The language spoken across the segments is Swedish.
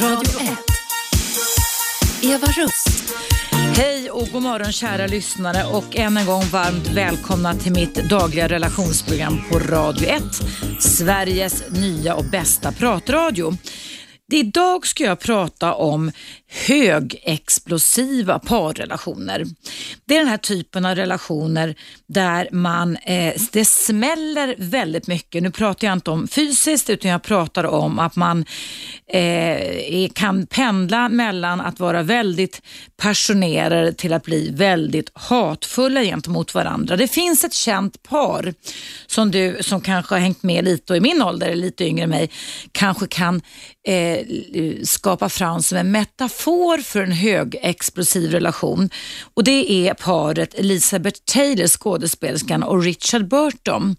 Radio 1. Eva Russ. Hej och god morgon kära lyssnare och än en gång varmt välkomna till mitt dagliga relationsprogram på Radio 1. Sveriges nya och bästa pratradio. Idag ska jag prata om högexplosiva parrelationer. Det är den här typen av relationer där man, eh, det smäller väldigt mycket. Nu pratar jag inte om fysiskt utan jag pratar om att man eh, kan pendla mellan att vara väldigt passionerade till att bli väldigt hatfulla gentemot varandra. Det finns ett känt par som du som kanske har hängt med lite och i min ålder, lite yngre än mig, kanske kan eh, skapa fram som en metafor för en högexplosiv relation. Och det är paret Elizabeth Taylor, skådespelerskan, och Richard Burton.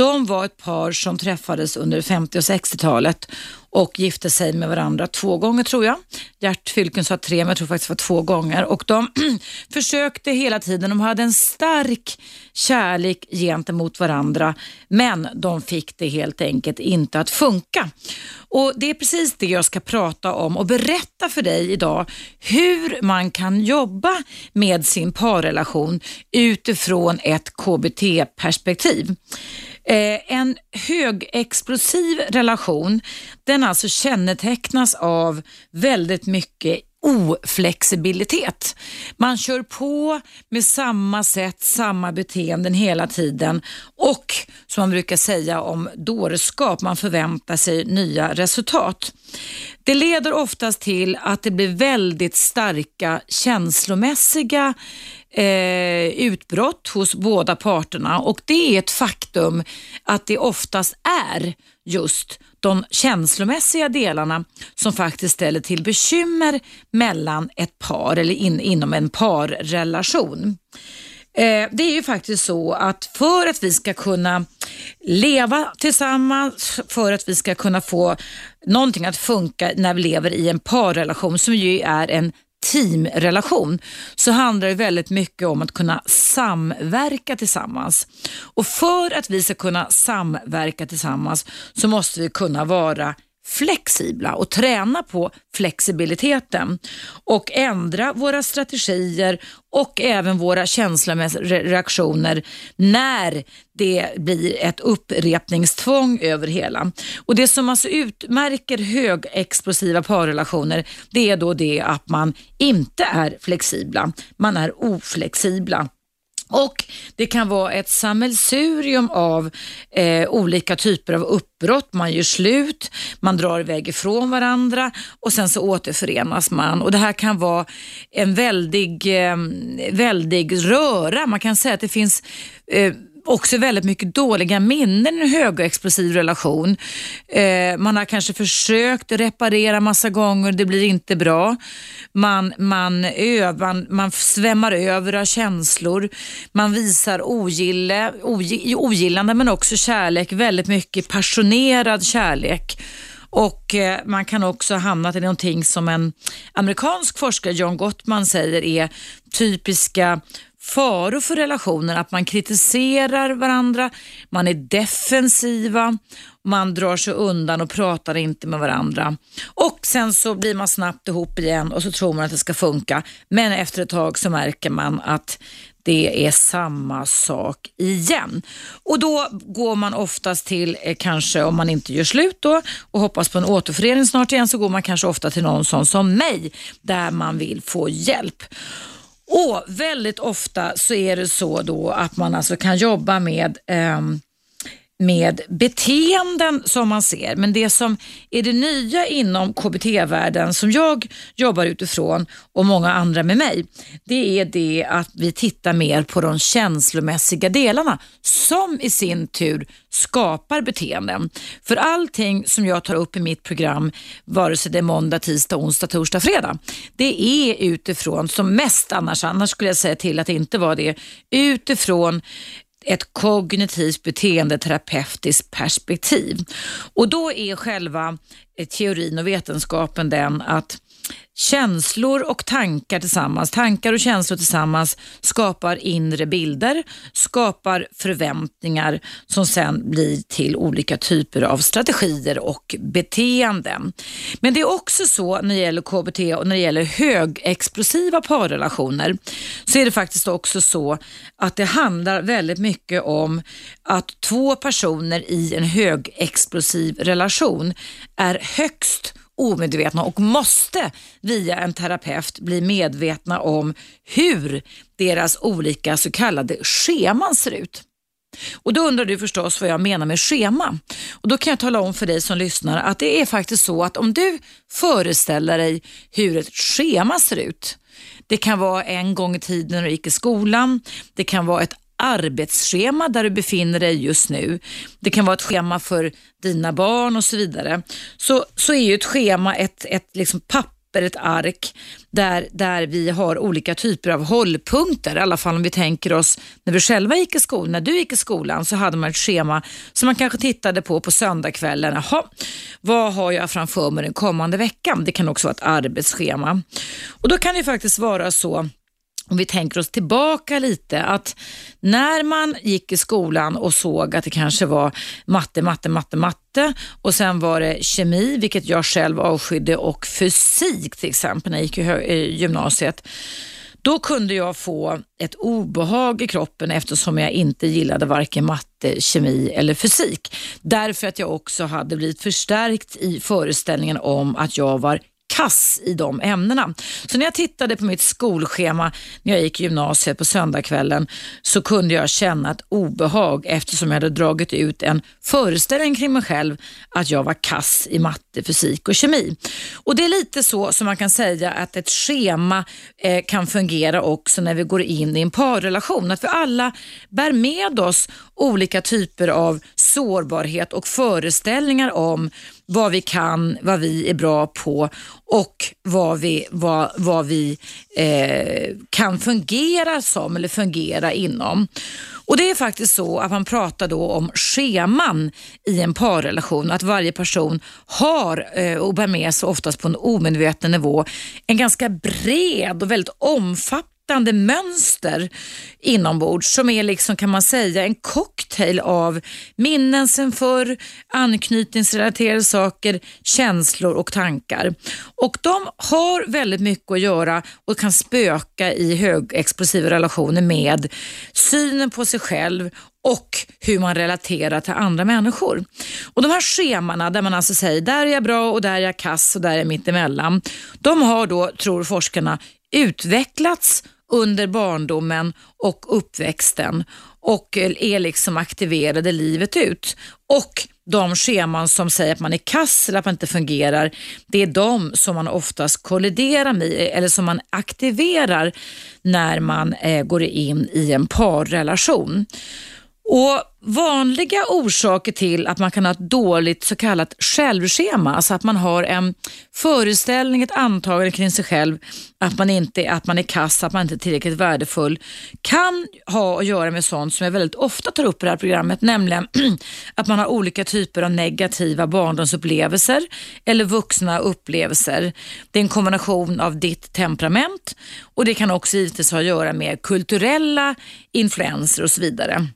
De var ett par som träffades under 50 och 60-talet och gifte sig med varandra två gånger tror jag. Gert Fylken sa tre, men jag tror faktiskt det var två gånger. Och de försökte hela tiden, de hade en stark kärlek gentemot varandra, men de fick det helt enkelt inte att funka. Och Det är precis det jag ska prata om och berätta för dig idag hur man kan jobba med sin parrelation utifrån ett KBT-perspektiv. Eh, en högexplosiv relation den alltså kännetecknas av väldigt mycket oflexibilitet. Man kör på med samma sätt, samma beteenden hela tiden och som man brukar säga om dårskap, man förväntar sig nya resultat. Det leder oftast till att det blir väldigt starka känslomässiga eh, utbrott hos båda parterna och det är ett faktum att det oftast är just de känslomässiga delarna som faktiskt ställer till bekymmer mellan ett par eller in, inom en parrelation. Eh, det är ju faktiskt så att för att vi ska kunna leva tillsammans, för att vi ska kunna få någonting att funka när vi lever i en parrelation som ju är en teamrelation så handlar det väldigt mycket om att kunna samverka tillsammans. Och för att vi ska kunna samverka tillsammans så måste vi kunna vara flexibla och träna på flexibiliteten och ändra våra strategier och även våra känslomässiga reaktioner när det blir ett upprepningstvång över hela. Och Det som alltså utmärker högexplosiva parrelationer det är då det att man inte är flexibla, man är oflexibla. Och Det kan vara ett sammelsurium av eh, olika typer av uppbrott. Man gör slut, man drar iväg ifrån varandra och sen så återförenas man. Och Det här kan vara en väldig, eh, väldig röra. Man kan säga att det finns eh, också väldigt mycket dåliga minnen i en högexplosiv relation. Eh, man har kanske försökt reparera massa gånger, det blir inte bra. Man, man, övar, man svämmar över av känslor. Man visar ogille, ogillande men också kärlek, väldigt mycket passionerad kärlek. Och eh, Man kan också ha hamnat i någonting som en amerikansk forskare, John Gottman, säger är typiska faror för relationen, att man kritiserar varandra, man är defensiva, man drar sig undan och pratar inte med varandra. Och sen så blir man snabbt ihop igen och så tror man att det ska funka. Men efter ett tag så märker man att det är samma sak igen. Och då går man oftast till, eh, kanske om man inte gör slut då och hoppas på en återförening snart igen, så går man kanske ofta till någon sån som mig där man vill få hjälp. Och väldigt ofta så är det så då att man alltså kan jobba med um, med beteenden som man ser. Men det som är det nya inom KBT-världen som jag jobbar utifrån och många andra med mig, det är det att vi tittar mer på de känslomässiga delarna som i sin tur skapar beteenden. För allting som jag tar upp i mitt program, vare sig det är måndag, tisdag, onsdag, torsdag, fredag, det är utifrån, som mest annars, annars skulle jag säga till att det inte var det, utifrån ett kognitivt beteendeterapeutiskt perspektiv. Och då är själva eh, teorin och vetenskapen den att Känslor och tankar tillsammans, tankar och känslor tillsammans skapar inre bilder, skapar förväntningar som sen blir till olika typer av strategier och beteenden. Men det är också så när det gäller KBT och när det gäller högexplosiva parrelationer så är det faktiskt också så att det handlar väldigt mycket om att två personer i en högexplosiv relation är högst omedvetna och måste via en terapeut bli medvetna om hur deras olika så kallade scheman ser ut. Och Då undrar du förstås vad jag menar med schema. Och Då kan jag tala om för dig som lyssnar att det är faktiskt så att om du föreställer dig hur ett schema ser ut. Det kan vara en gång i tiden när du gick i skolan. Det kan vara ett arbetsschema där du befinner dig just nu. Det kan vara ett schema för dina barn och så vidare. Så, så är ju ett schema ett, ett liksom papper, ett ark där, där vi har olika typer av hållpunkter. I alla fall om vi tänker oss när vi själva gick i skolan. När du gick i skolan så hade man ett schema som man kanske tittade på på söndagskvällen. Jaha, vad har jag framför mig den kommande veckan? Det kan också vara ett arbetsschema. Och Då kan det faktiskt vara så om vi tänker oss tillbaka lite, att när man gick i skolan och såg att det kanske var matte, matte, matte, matte och sen var det kemi, vilket jag själv avskydde, och fysik till exempel när jag gick i gymnasiet. Då kunde jag få ett obehag i kroppen eftersom jag inte gillade varken matte, kemi eller fysik. Därför att jag också hade blivit förstärkt i föreställningen om att jag var kass i de ämnena. Så när jag tittade på mitt skolschema när jag gick i gymnasiet på söndagskvällen så kunde jag känna ett obehag eftersom jag hade dragit ut en föreställning kring mig själv att jag var kass i matte, fysik och kemi. Och Det är lite så som man kan säga att ett schema eh, kan fungera också när vi går in i en parrelation. Att vi alla bär med oss olika typer av sårbarhet och föreställningar om vad vi kan, vad vi är bra på och vad vi, vad, vad vi eh, kan fungera som eller fungera inom. Och Det är faktiskt så att man pratar då om scheman i en parrelation. Att varje person har eh, och bär med sig oftast på en omedveten nivå en ganska bred och väldigt omfattande omfattande mönster inombords som är liksom kan man säga en cocktail av minnen sen förr, anknytningsrelaterade saker, känslor och tankar. Och de har väldigt mycket att göra och kan spöka i högexplosiva relationer med synen på sig själv och hur man relaterar till andra människor. Och De här schemana där man alltså säger där är jag bra och där är jag kass och där är jag mittemellan. De har då, tror forskarna, utvecklats under barndomen och uppväxten och eh, är liksom aktiverade livet ut. Och de scheman som säger att man är kass eller att man inte fungerar, det är de som man oftast kolliderar med eller som man aktiverar när man eh, går in i en parrelation. Och Vanliga orsaker till att man kan ha ett dåligt så kallat självschema, alltså att man har en föreställning, ett antagande kring sig själv, att man, inte, att man är kass, att man inte är tillräckligt värdefull, kan ha att göra med sånt som jag väldigt ofta tar upp i det här programmet, nämligen att man har olika typer av negativa barndomsupplevelser eller vuxna upplevelser. Det är en kombination av ditt temperament och det kan också givetvis ha att göra med kulturella influenser och så vidare.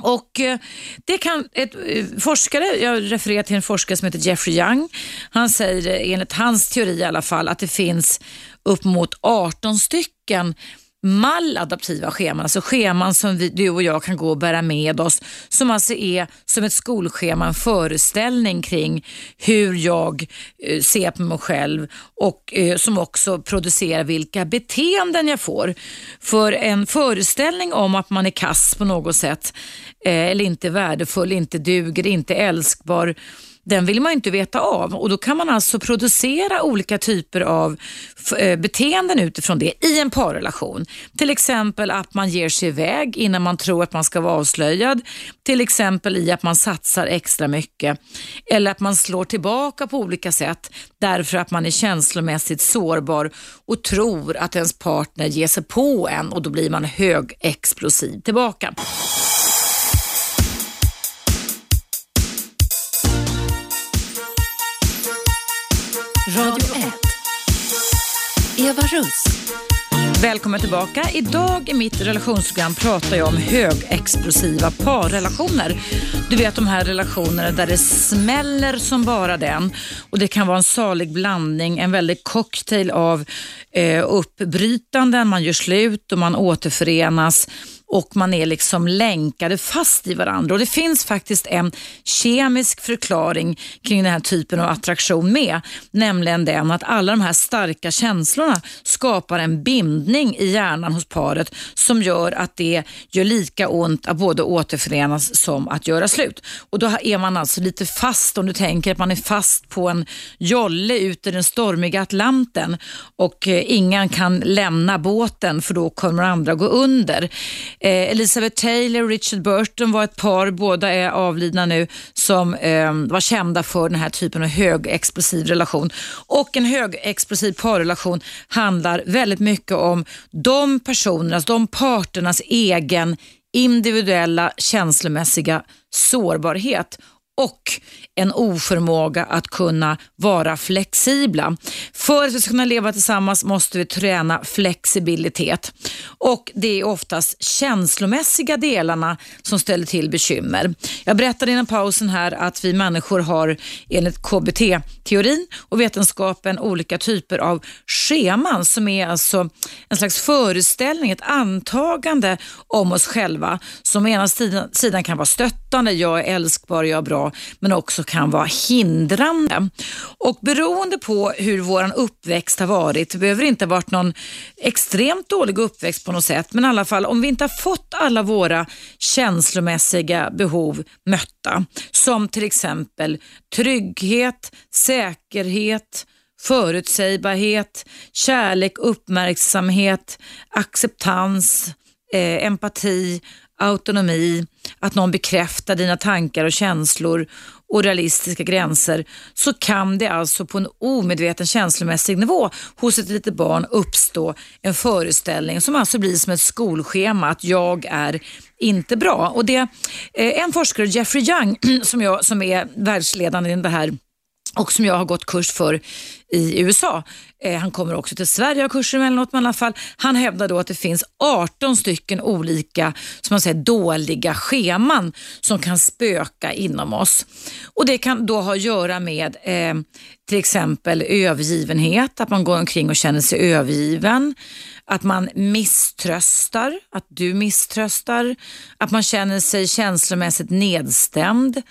Och eh, det kan ett eh, forskare, jag refererar till en forskare som heter Jeffrey Young, han säger eh, enligt hans teori i alla fall att det finns upp mot 18 stycken maladaptiva scheman, alltså scheman som vi, du och jag kan gå och bära med oss, som alltså är som ett skolschema, en föreställning kring hur jag eh, ser på mig själv och eh, som också producerar vilka beteenden jag får. För en föreställning om att man är kass på något sätt, eh, eller inte värdefull, inte duger, inte älskbar, den vill man inte veta av och då kan man alltså producera olika typer av eh, beteenden utifrån det i en parrelation. Till exempel att man ger sig iväg innan man tror att man ska vara avslöjad. Till exempel i att man satsar extra mycket eller att man slår tillbaka på olika sätt därför att man är känslomässigt sårbar och tror att ens partner ger sig på en och då blir man högexplosiv tillbaka. Russ. Välkommen tillbaka. Idag i mitt relationsprogram pratar jag om högexplosiva parrelationer. Du vet de här relationerna där det smäller som bara den och det kan vara en salig blandning, en väldig cocktail av eh, uppbrytanden, man gör slut och man återförenas och man är liksom länkade fast i varandra. Och Det finns faktiskt en kemisk förklaring kring den här typen av attraktion med, nämligen den att alla de här starka känslorna skapar en bindning i hjärnan hos paret som gör att det gör lika ont att både återförenas som att göra slut. Och Då är man alltså lite fast, om du tänker att man är fast på en jolle ut i den stormiga Atlanten och eh, ingen kan lämna båten för då kommer andra gå under. Eh, Elizabeth Taylor och Richard Burton var ett par, båda är avlidna nu, som eh, var kända för den här typen av högexplosiv relation. Och en högexplosiv parrelation handlar väldigt mycket om de personernas, de parternas egen individuella känslomässiga sårbarhet och en oförmåga att kunna vara flexibla. För att vi ska kunna leva tillsammans måste vi träna flexibilitet och det är oftast känslomässiga delarna som ställer till bekymmer. Jag berättade innan pausen här att vi människor har enligt KBT-teorin och vetenskapen olika typer av scheman som är alltså en slags föreställning, ett antagande om oss själva som å ena sidan kan vara stöttande, jag är älskbar, jag är bra, men också kan vara hindrande. Och beroende på hur vår uppväxt har varit, det behöver inte ha varit någon extremt dålig uppväxt på något sätt, men i alla fall om vi inte har fått alla våra känslomässiga behov mötta, som till exempel trygghet, säkerhet, förutsägbarhet, kärlek, uppmärksamhet, acceptans, eh, empati, autonomi, att någon bekräftar dina tankar och känslor och realistiska gränser så kan det alltså på en omedveten känslomässig nivå hos ett litet barn uppstå en föreställning som alltså blir som ett skolschema att jag är inte bra. Och det, eh, en forskare, Jeffrey Young, som, jag, som är världsledande i det här och som jag har gått kurs för i USA. Eh, han kommer också till Sverige och har kurser emellanåt, men i alla fall. Han hävdar då att det finns 18 stycken olika som man säger, dåliga scheman som kan spöka inom oss. Och Det kan då ha att göra med eh, till exempel övergivenhet, att man går omkring och känner sig övergiven, att man misströstar, att du misströstar, att man känner sig känslomässigt nedstämd,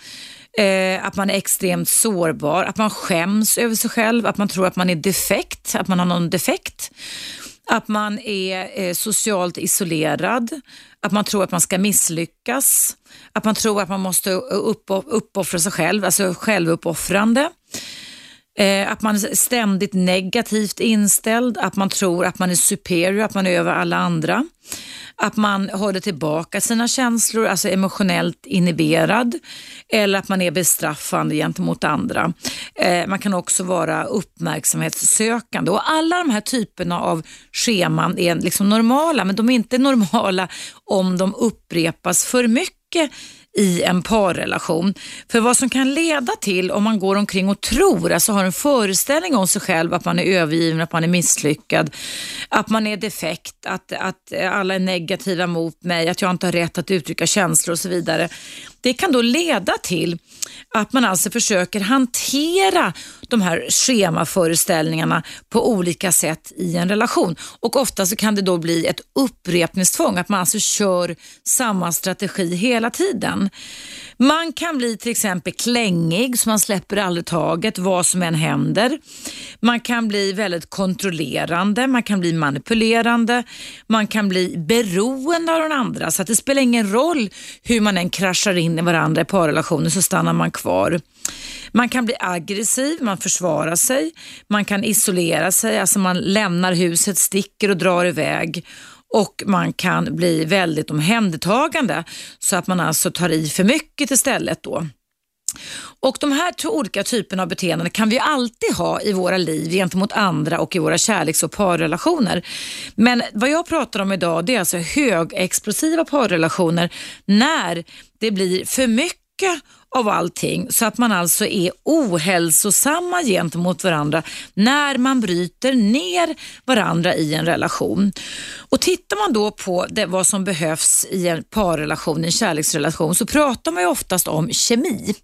Eh, att man är extremt sårbar, att man skäms över sig själv, att man tror att man är defekt, att man har någon defekt. Att man är eh, socialt isolerad, att man tror att man ska misslyckas, att man tror att man måste uppoffra sig själv, alltså självuppoffrande. Eh, att man är ständigt negativt inställd, att man tror att man är superior, att man är över alla andra. Att man håller tillbaka sina känslor, alltså emotionellt inhiberad. Eller att man är bestraffande gentemot andra. Eh, man kan också vara uppmärksamhetssökande. Och alla de här typerna av scheman är liksom normala, men de är inte normala om de upprepas för mycket i en parrelation. För vad som kan leda till om man går omkring och tror, alltså har en föreställning om sig själv att man är övergiven, att man är misslyckad, att man är defekt, att, att alla är negativa mot mig, att jag inte har rätt att uttrycka känslor och så vidare. Det kan då leda till att man alltså försöker hantera de här schemaföreställningarna på olika sätt i en relation. Och ofta så kan det då bli ett upprepningstvång, att man alltså kör samma strategi hela tiden. Man kan bli till exempel klängig, så man släpper aldrig taget vad som än händer. Man kan bli väldigt kontrollerande, man kan bli manipulerande, man kan bli beroende av den andra, så att det spelar ingen roll hur man än kraschar in i varandra i parrelationer så stannar man kvar. Man kan bli aggressiv, man försvarar sig, man kan isolera sig, alltså man lämnar huset, sticker och drar iväg och man kan bli väldigt omhändertagande så att man alltså tar i för mycket istället då. Och De här två olika typerna av beteenden kan vi alltid ha i våra liv gentemot andra och i våra kärleks och parrelationer. Men vad jag pratar om idag det är alltså högexplosiva parrelationer när det blir för mycket av allting så att man alltså är ohälsosamma gentemot varandra när man bryter ner varandra i en relation. Och Tittar man då på det, vad som behövs i en parrelation, en kärleksrelation, så pratar man ju oftast om kemi.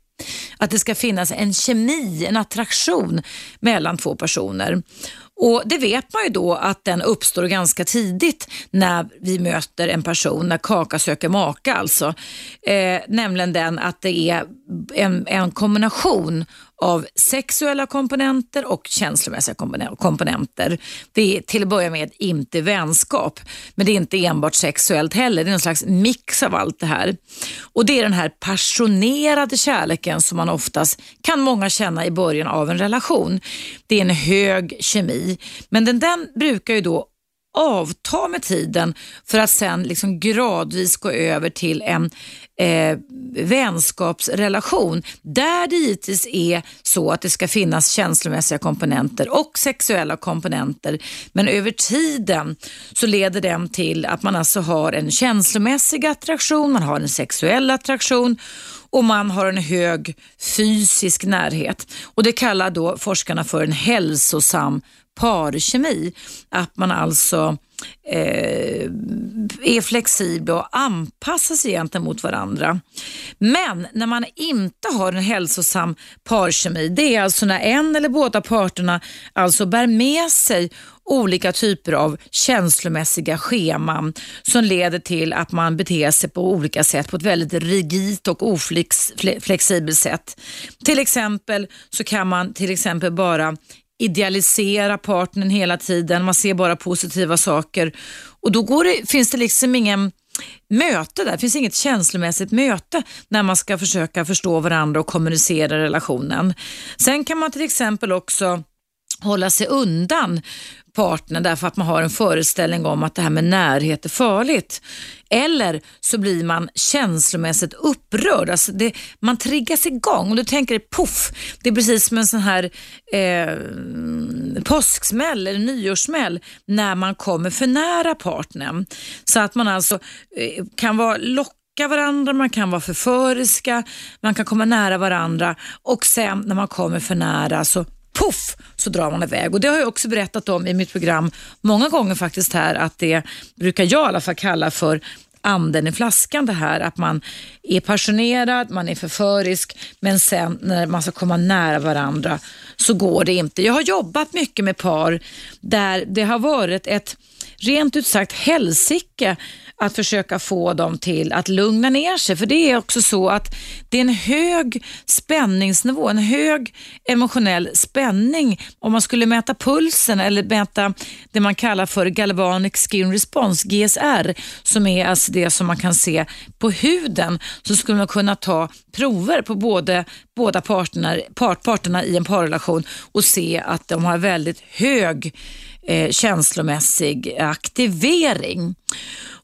Att det ska finnas en kemi, en attraktion mellan två personer. Och Det vet man ju då att den uppstår ganska tidigt när vi möter en person, när kaka söker maka alltså. Eh, nämligen den att det är en, en kombination av sexuella komponenter och känslomässiga komponenter. Det är till att börja med inte vänskap, men det är inte enbart sexuellt heller. Det är en slags mix av allt det här. Och Det är den här passionerade kärleken som man oftast kan många känna i början av en relation. Det är en hög kemi, men den, den brukar ju då avta med tiden för att sen liksom gradvis gå över till en eh, vänskapsrelation där det givetvis är så att det ska finnas känslomässiga komponenter och sexuella komponenter. Men över tiden så leder den till att man alltså har en känslomässig attraktion, man har en sexuell attraktion och man har en hög fysisk närhet. Och Det kallar då forskarna för en hälsosam parkemi. Att man alltså eh, är flexibla och anpassar sig gentemot varandra. Men när man inte har en hälsosam parkemi, det är alltså när en eller båda parterna alltså bär med sig olika typer av känslomässiga scheman som leder till att man beter sig på olika sätt på ett väldigt rigidt och oflexibelt sätt. Till exempel så kan man till exempel bara idealisera partnern hela tiden, man ser bara positiva saker och då går det, finns det liksom ingen möte där, det finns inget känslomässigt möte när man ska försöka förstå varandra och kommunicera relationen. Sen kan man till exempel också hålla sig undan partnern därför att man har en föreställning om att det här med närhet är farligt. Eller så blir man känslomässigt upprörd. Alltså det, man triggas igång och du tänker poff, det är precis som en sån här eh, påsksmäll eller nyårssmäll när man kommer för nära partnern. Så att man alltså eh, kan vara lockad varandra, man kan vara förföriska, man kan komma nära varandra och sen när man kommer för nära så puff så drar man iväg. Och Det har jag också berättat om i mitt program många gånger faktiskt här att det brukar jag i alla fall kalla för anden i flaskan det här att man är passionerad, man är förförisk men sen när man ska komma nära varandra så går det inte. Jag har jobbat mycket med par där det har varit ett rent ut sagt helsike att försöka få dem till att lugna ner sig. För det är också så att det är en hög spänningsnivå, en hög emotionell spänning. Om man skulle mäta pulsen eller mäta det man kallar för Galvanic Skin Response, GSR, som är alltså det som man kan se på huden, så skulle man kunna ta prover på både, båda parterna, part, parterna i en parrelation och se att de har väldigt hög eh, känslomässig aktivering.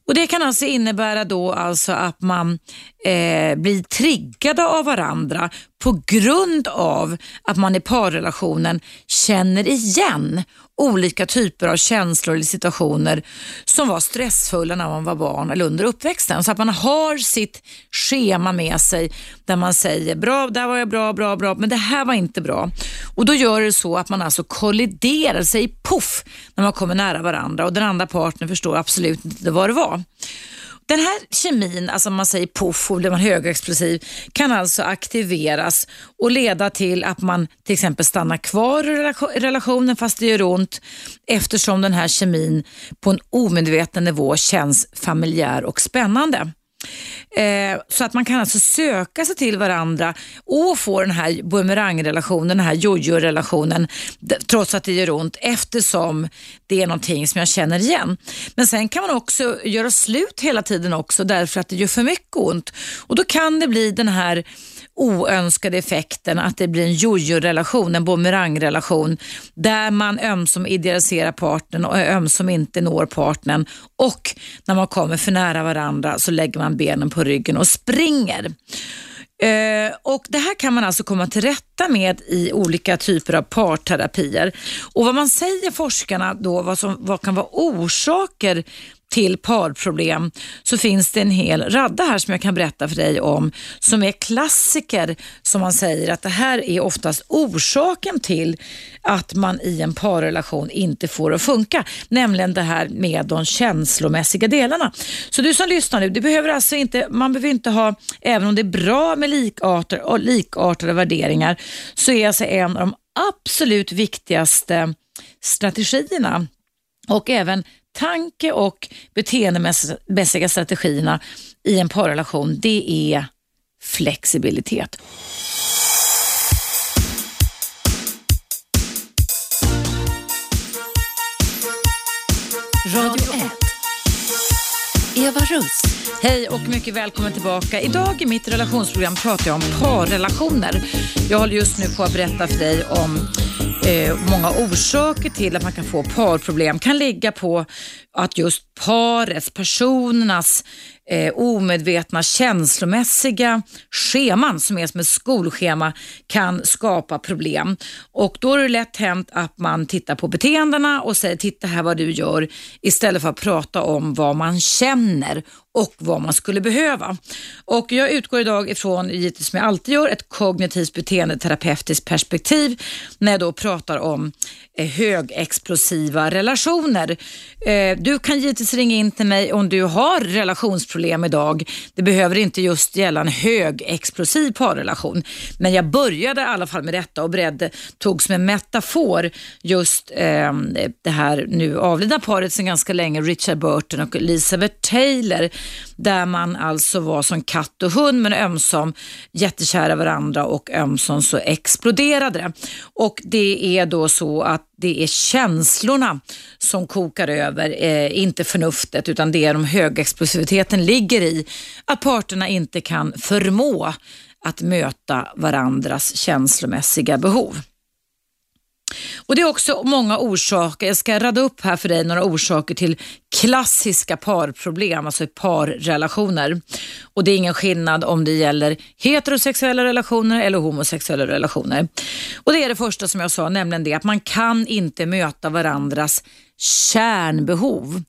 Och Det kan alltså innebära då alltså att man eh, blir triggade av varandra på grund av att man i parrelationen känner igen olika typer av känslor eller situationer som var stressfulla när man var barn eller under uppväxten. Så att man har sitt schema med sig där man säger bra, där var jag bra, bra, bra, men det här var inte bra. Och Då gör det så att man alltså kolliderar, sig poff när man kommer nära varandra och den andra partnern förstår absolut inte vad det var. Den här kemin, alltså man säger poff och blir man högexplosiv, kan alltså aktiveras och leda till att man till exempel stannar kvar i relationen fast det gör ont eftersom den här kemin på en omedveten nivå känns familjär och spännande. Eh, så att man kan alltså söka sig till varandra och få den här bumerangrelationen, den här jojo-relationen trots att det gör ont eftersom det är någonting som jag känner igen. Men sen kan man också göra slut hela tiden också därför att det gör för mycket ont och då kan det bli den här oönskade effekten att det blir en jojo-relation, en bumerangrelation där man ömsom idealiserar partnern och ömsom inte når partnern och när man kommer för nära varandra så lägger man benen på ryggen och springer. Uh, och Det här kan man alltså komma till rätta med i olika typer av parterapier. Och Vad man säger forskarna då, vad, som, vad kan vara orsaker till parproblem så finns det en hel radda här som jag kan berätta för dig om som är klassiker som man säger att det här är oftast orsaken till att man i en parrelation inte får att funka. Nämligen det här med de känslomässiga delarna. Så du som lyssnar nu, du behöver alltså inte, man behöver inte ha, även om det är bra med likartade, och likartade värderingar, så är alltså en av de absolut viktigaste strategierna och även tanke och beteendemässiga strategierna i en parrelation, det är flexibilitet. Radio 1. Eva Russ. Hej och mycket välkommen tillbaka. Idag i mitt relationsprogram pratar jag om parrelationer. Jag håller just nu på att berätta för dig om Eh, många orsaker till att man kan få parproblem. kan ligga på att just parets, personernas eh, omedvetna känslomässiga scheman som är som ett skolschema kan skapa problem. Och Då är det lätt hänt att man tittar på beteendena och säger titta här vad du gör istället för att prata om vad man känner och vad man skulle behöva. Och Jag utgår idag ifrån, givetvis som jag alltid gör, ett kognitivt beteendeterapeutiskt perspektiv när jag då pratar om eh, högexplosiva relationer. Eh, du kan givetvis ringa in till mig om du har relationsproblem idag. Det behöver inte just gälla en högexplosiv parrelation. Men jag började i alla fall med detta och beredde, tog som en metafor just eh, det här nu avlidna paret sedan ganska länge, Richard Burton och Elizabeth Taylor där man alltså var som katt och hund men ömsom jättekära varandra och ömsom så exploderade det. Och det är då så att det är känslorna som kokar över, eh, inte förnuftet utan det är de högexplosiviteten ligger i att parterna inte kan förmå att möta varandras känslomässiga behov. Och Det är också många orsaker. Jag ska rada upp här för dig några orsaker till klassiska parproblem, alltså parrelationer. Och Det är ingen skillnad om det gäller heterosexuella relationer eller homosexuella relationer. Och Det är det första som jag sa, nämligen det att man kan inte möta varandras kärnbehov.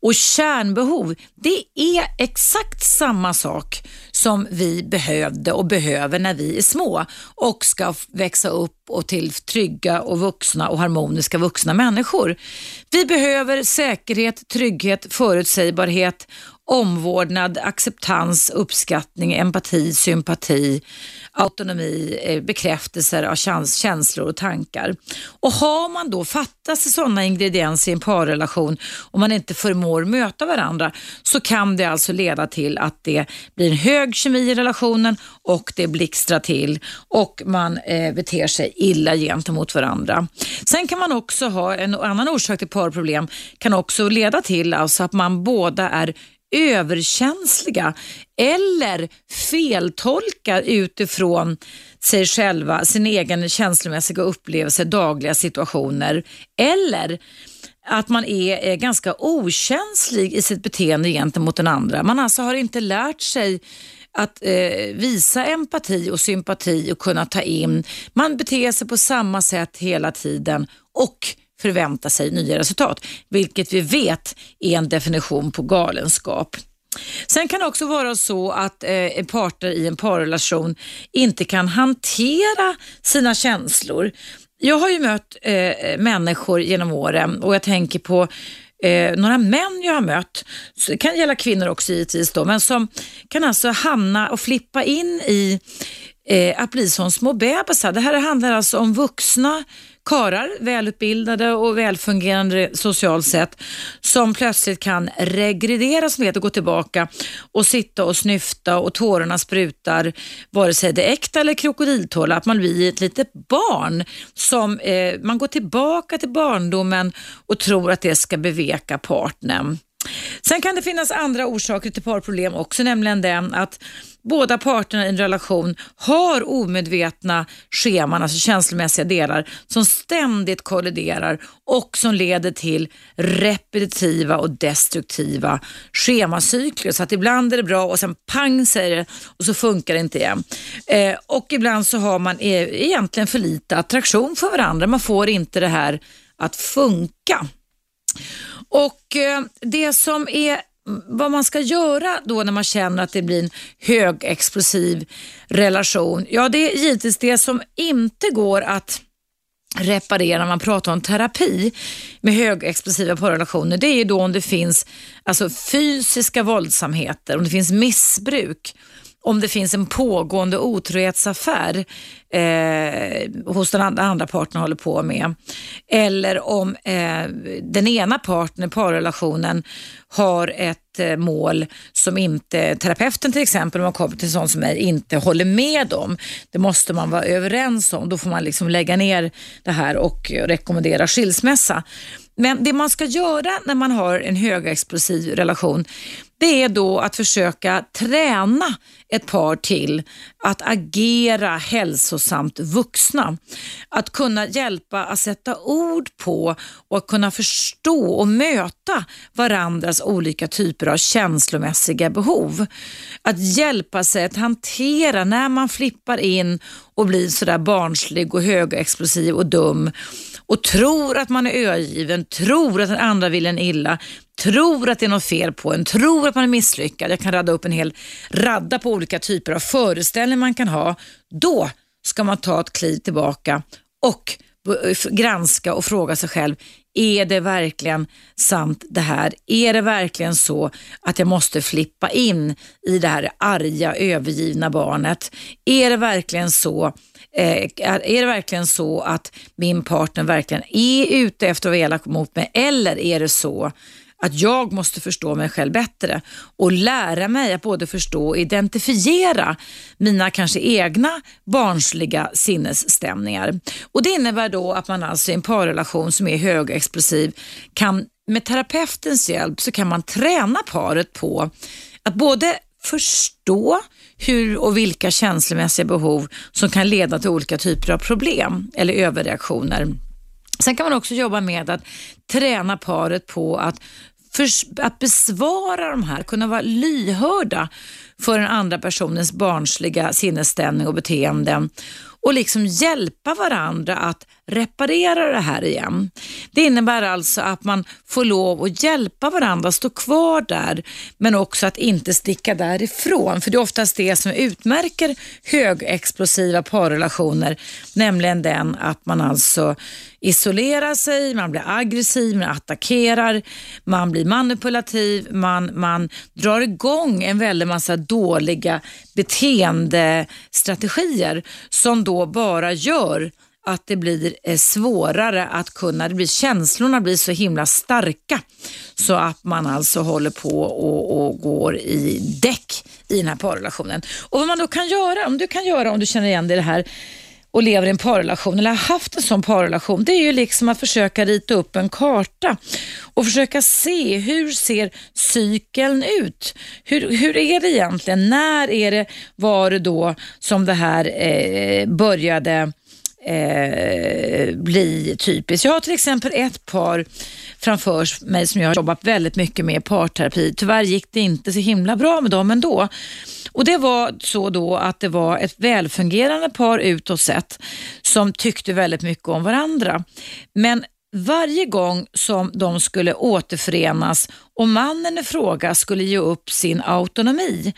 Och kärnbehov, det är exakt samma sak som vi behövde och behöver när vi är små och ska växa upp och till trygga och vuxna och harmoniska vuxna människor. Vi behöver säkerhet, trygghet, förutsägbarhet omvårdnad, acceptans, uppskattning, empati, sympati, autonomi, eh, bekräftelser av känslor och tankar. Och har man då fattas sådana ingredienser i en parrelation och man inte förmår möta varandra så kan det alltså leda till att det blir en hög kemi i relationen och det blixtrar till och man eh, beter sig illa gentemot varandra. Sen kan man också ha en annan orsak till parproblem kan också leda till alltså att man båda är överkänsliga eller feltolkar utifrån sig själva, sin egen känslomässiga upplevelse, dagliga situationer eller att man är ganska okänslig i sitt beteende gentemot den andra. Man alltså har inte lärt sig att eh, visa empati och sympati och kunna ta in. Man beter sig på samma sätt hela tiden och förvänta sig nya resultat, vilket vi vet är en definition på galenskap. Sen kan det också vara så att eh, parter i en parrelation inte kan hantera sina känslor. Jag har ju mött eh, människor genom åren och jag tänker på eh, några män jag har mött, det kan gälla kvinnor också givetvis då, men som kan alltså hamna och flippa in i eh, att bli som små bebisar. Det här handlar alltså om vuxna karar, välutbildade och välfungerande socialt sett, som plötsligt kan regredera som heter, gå tillbaka och sitta och snyfta och tårarna sprutar, vare sig det är äkta eller krokodiltårar, att man blir ett litet barn som eh, man går tillbaka till barndomen och tror att det ska beveka partnern. Sen kan det finnas andra orsaker till parproblem också, nämligen den att båda parterna i en relation har omedvetna scheman, alltså känslomässiga delar, som ständigt kolliderar och som leder till repetitiva och destruktiva schemacykler. Så att ibland är det bra och sen pang säger det och så funkar det inte igen. Eh, och ibland så har man e egentligen för lite attraktion för varandra. Man får inte det här att funka. Och eh, det som är vad man ska göra då när man känner att det blir en högexplosiv relation, ja det är givetvis det som inte går att reparera när man pratar om terapi med högexplosiva parrelationer, det är ju då om det finns alltså, fysiska våldsamheter, om det finns missbruk, om det finns en pågående otrohetsaffär eh, hos den andra, partnern parten håller på med. Eller om eh, den ena parten i parrelationen har ett eh, mål som inte terapeuten till exempel, om man kommer till sån som mig, inte håller med om. Det måste man vara överens om. Då får man liksom lägga ner det här och rekommendera skilsmässa. Men det man ska göra när man har en högexplosiv relation, det är då att försöka träna ett par till att agera hälsosamt vuxna. Att kunna hjälpa att sätta ord på och att kunna förstå och möta varandras olika typer av känslomässiga behov. Att hjälpa sig att hantera när man flippar in och blir sådär barnslig och högexplosiv och dum och tror att man är övergiven, tror att den andra vill en illa, tror att det är något fel på en, tror att man är misslyckad. Jag kan radda upp en hel radda på olika typer av föreställningar man kan ha. Då ska man ta ett kliv tillbaka och granska och fråga sig själv, är det verkligen sant det här? Är det verkligen så att jag måste flippa in i det här arga, övergivna barnet? Är det verkligen så Eh, är det verkligen så att min partner verkligen är ute efter att vara elak mot mig eller är det så att jag måste förstå mig själv bättre och lära mig att både förstå och identifiera mina kanske egna barnsliga sinnesstämningar. Och Det innebär då att man alltså i en parrelation som är högexplosiv kan med terapeutens hjälp så kan man träna paret på att både förstå hur och vilka känslomässiga behov som kan leda till olika typer av problem eller överreaktioner. Sen kan man också jobba med att träna paret på att, för, att besvara de här, kunna vara lyhörda för den andra personens barnsliga sinnesstämning och beteenden och liksom hjälpa varandra att reparera det här igen. Det innebär alltså att man får lov att hjälpa varandra stå kvar där men också att inte sticka därifrån. För det är oftast det som utmärker högexplosiva parrelationer, nämligen den att man alltså isolerar sig, man blir aggressiv, man attackerar, man blir manipulativ, man, man drar igång en väldig massa dåliga beteendestrategier som då bara gör att det blir eh, svårare att kunna, det blir, känslorna blir så himla starka så att man alltså håller på och, och går i däck i den här parrelationen. Och vad man då kan göra, om du kan göra om du känner igen dig i det här och lever i en parrelation eller har haft en sån parrelation, det är ju liksom att försöka rita upp en karta och försöka se hur ser cykeln ut? Hur, hur är det egentligen? När är det, var det då som det här eh, började eh, bli typiskt. Jag har till exempel ett par framför mig som jag har jobbat väldigt mycket med, parterapi. Tyvärr gick det inte så himla bra med dem ändå. Och Det var så då att det var ett välfungerande par utåt sett som tyckte väldigt mycket om varandra. Men varje gång som de skulle återförenas och mannen i fråga skulle ge upp sin autonomi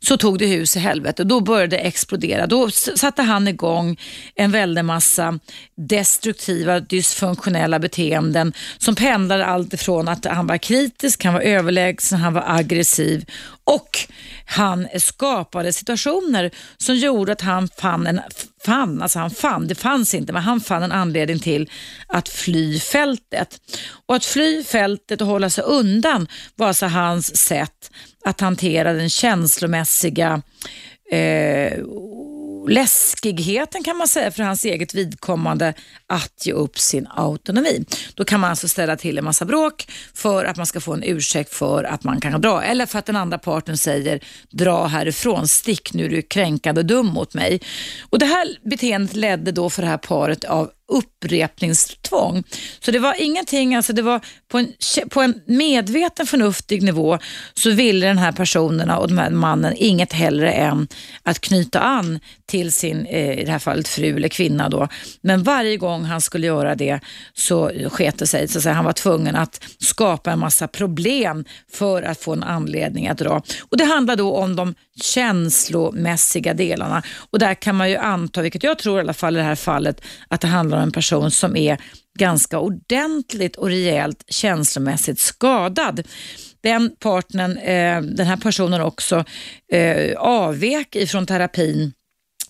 så tog det hus i helvete. Då började det explodera. Då satte han igång en väldig massa destruktiva, dysfunktionella beteenden som pendlade allt ifrån att han var kritisk, han var överlägsen, han var aggressiv och han skapade situationer som gjorde att han fann en fann, alltså han fann, det fanns inte, men han fann en anledning till att fly fältet. Och att fly fältet och hålla sig undan var alltså hans sätt att hantera den känslomässiga eh, läskigheten kan man säga för hans eget vidkommande att ge upp sin autonomi. Då kan man alltså ställa till en massa bråk för att man ska få en ursäkt för att man kan dra eller för att den andra parten säger dra härifrån, stick nu är du kränkande och dum mot mig. Och Det här beteendet ledde då för det här paret av upprepningstvång. Så det var ingenting, alltså det var på en, på en medveten förnuftig nivå så ville den här personen och den här mannen inget hellre än att knyta an till sin, eh, i det här fallet fru eller kvinna då. Men varje gång han skulle göra det så sket det sig. Så att säga, han var tvungen att skapa en massa problem för att få en anledning att dra. Och Det handlar då om de känslomässiga delarna. Och där kan man ju anta, vilket jag tror i alla fall i det här fallet, att det handlar om en person som är ganska ordentligt och rejält känslomässigt skadad. Den partnern, eh, den här personen också eh, avvek ifrån terapin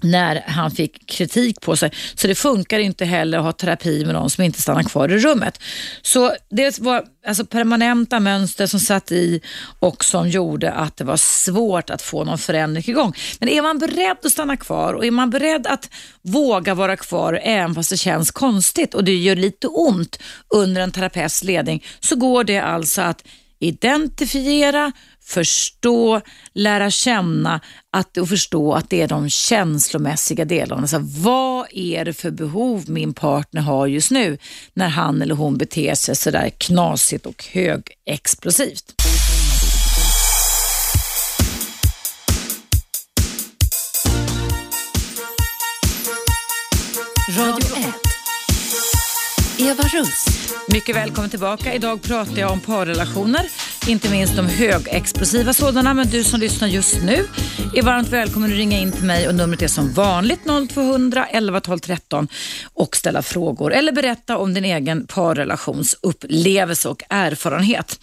när han fick kritik på sig. Så det funkar inte heller att ha terapi med någon som inte stannar kvar i rummet. Så det var alltså permanenta mönster som satt i och som gjorde att det var svårt att få någon förändring igång. Men är man beredd att stanna kvar och är man beredd att våga vara kvar även fast det känns konstigt och det gör lite ont under en terapeuts ledning så går det alltså att identifiera, förstå, lära känna att, och förstå att det är de känslomässiga delarna. Alltså, vad är det för behov min partner har just nu när han eller hon beter sig sådär knasigt och högexplosivt? Radio 1. Eva Russ. Mycket välkommen tillbaka. Idag pratar jag om parrelationer inte minst de högexplosiva sådana. Men du som lyssnar just nu är varmt välkommen att ringa in till mig och numret är som vanligt 0200 11 12 13 och ställa frågor eller berätta om din egen parrelationsupplevelse och erfarenhet.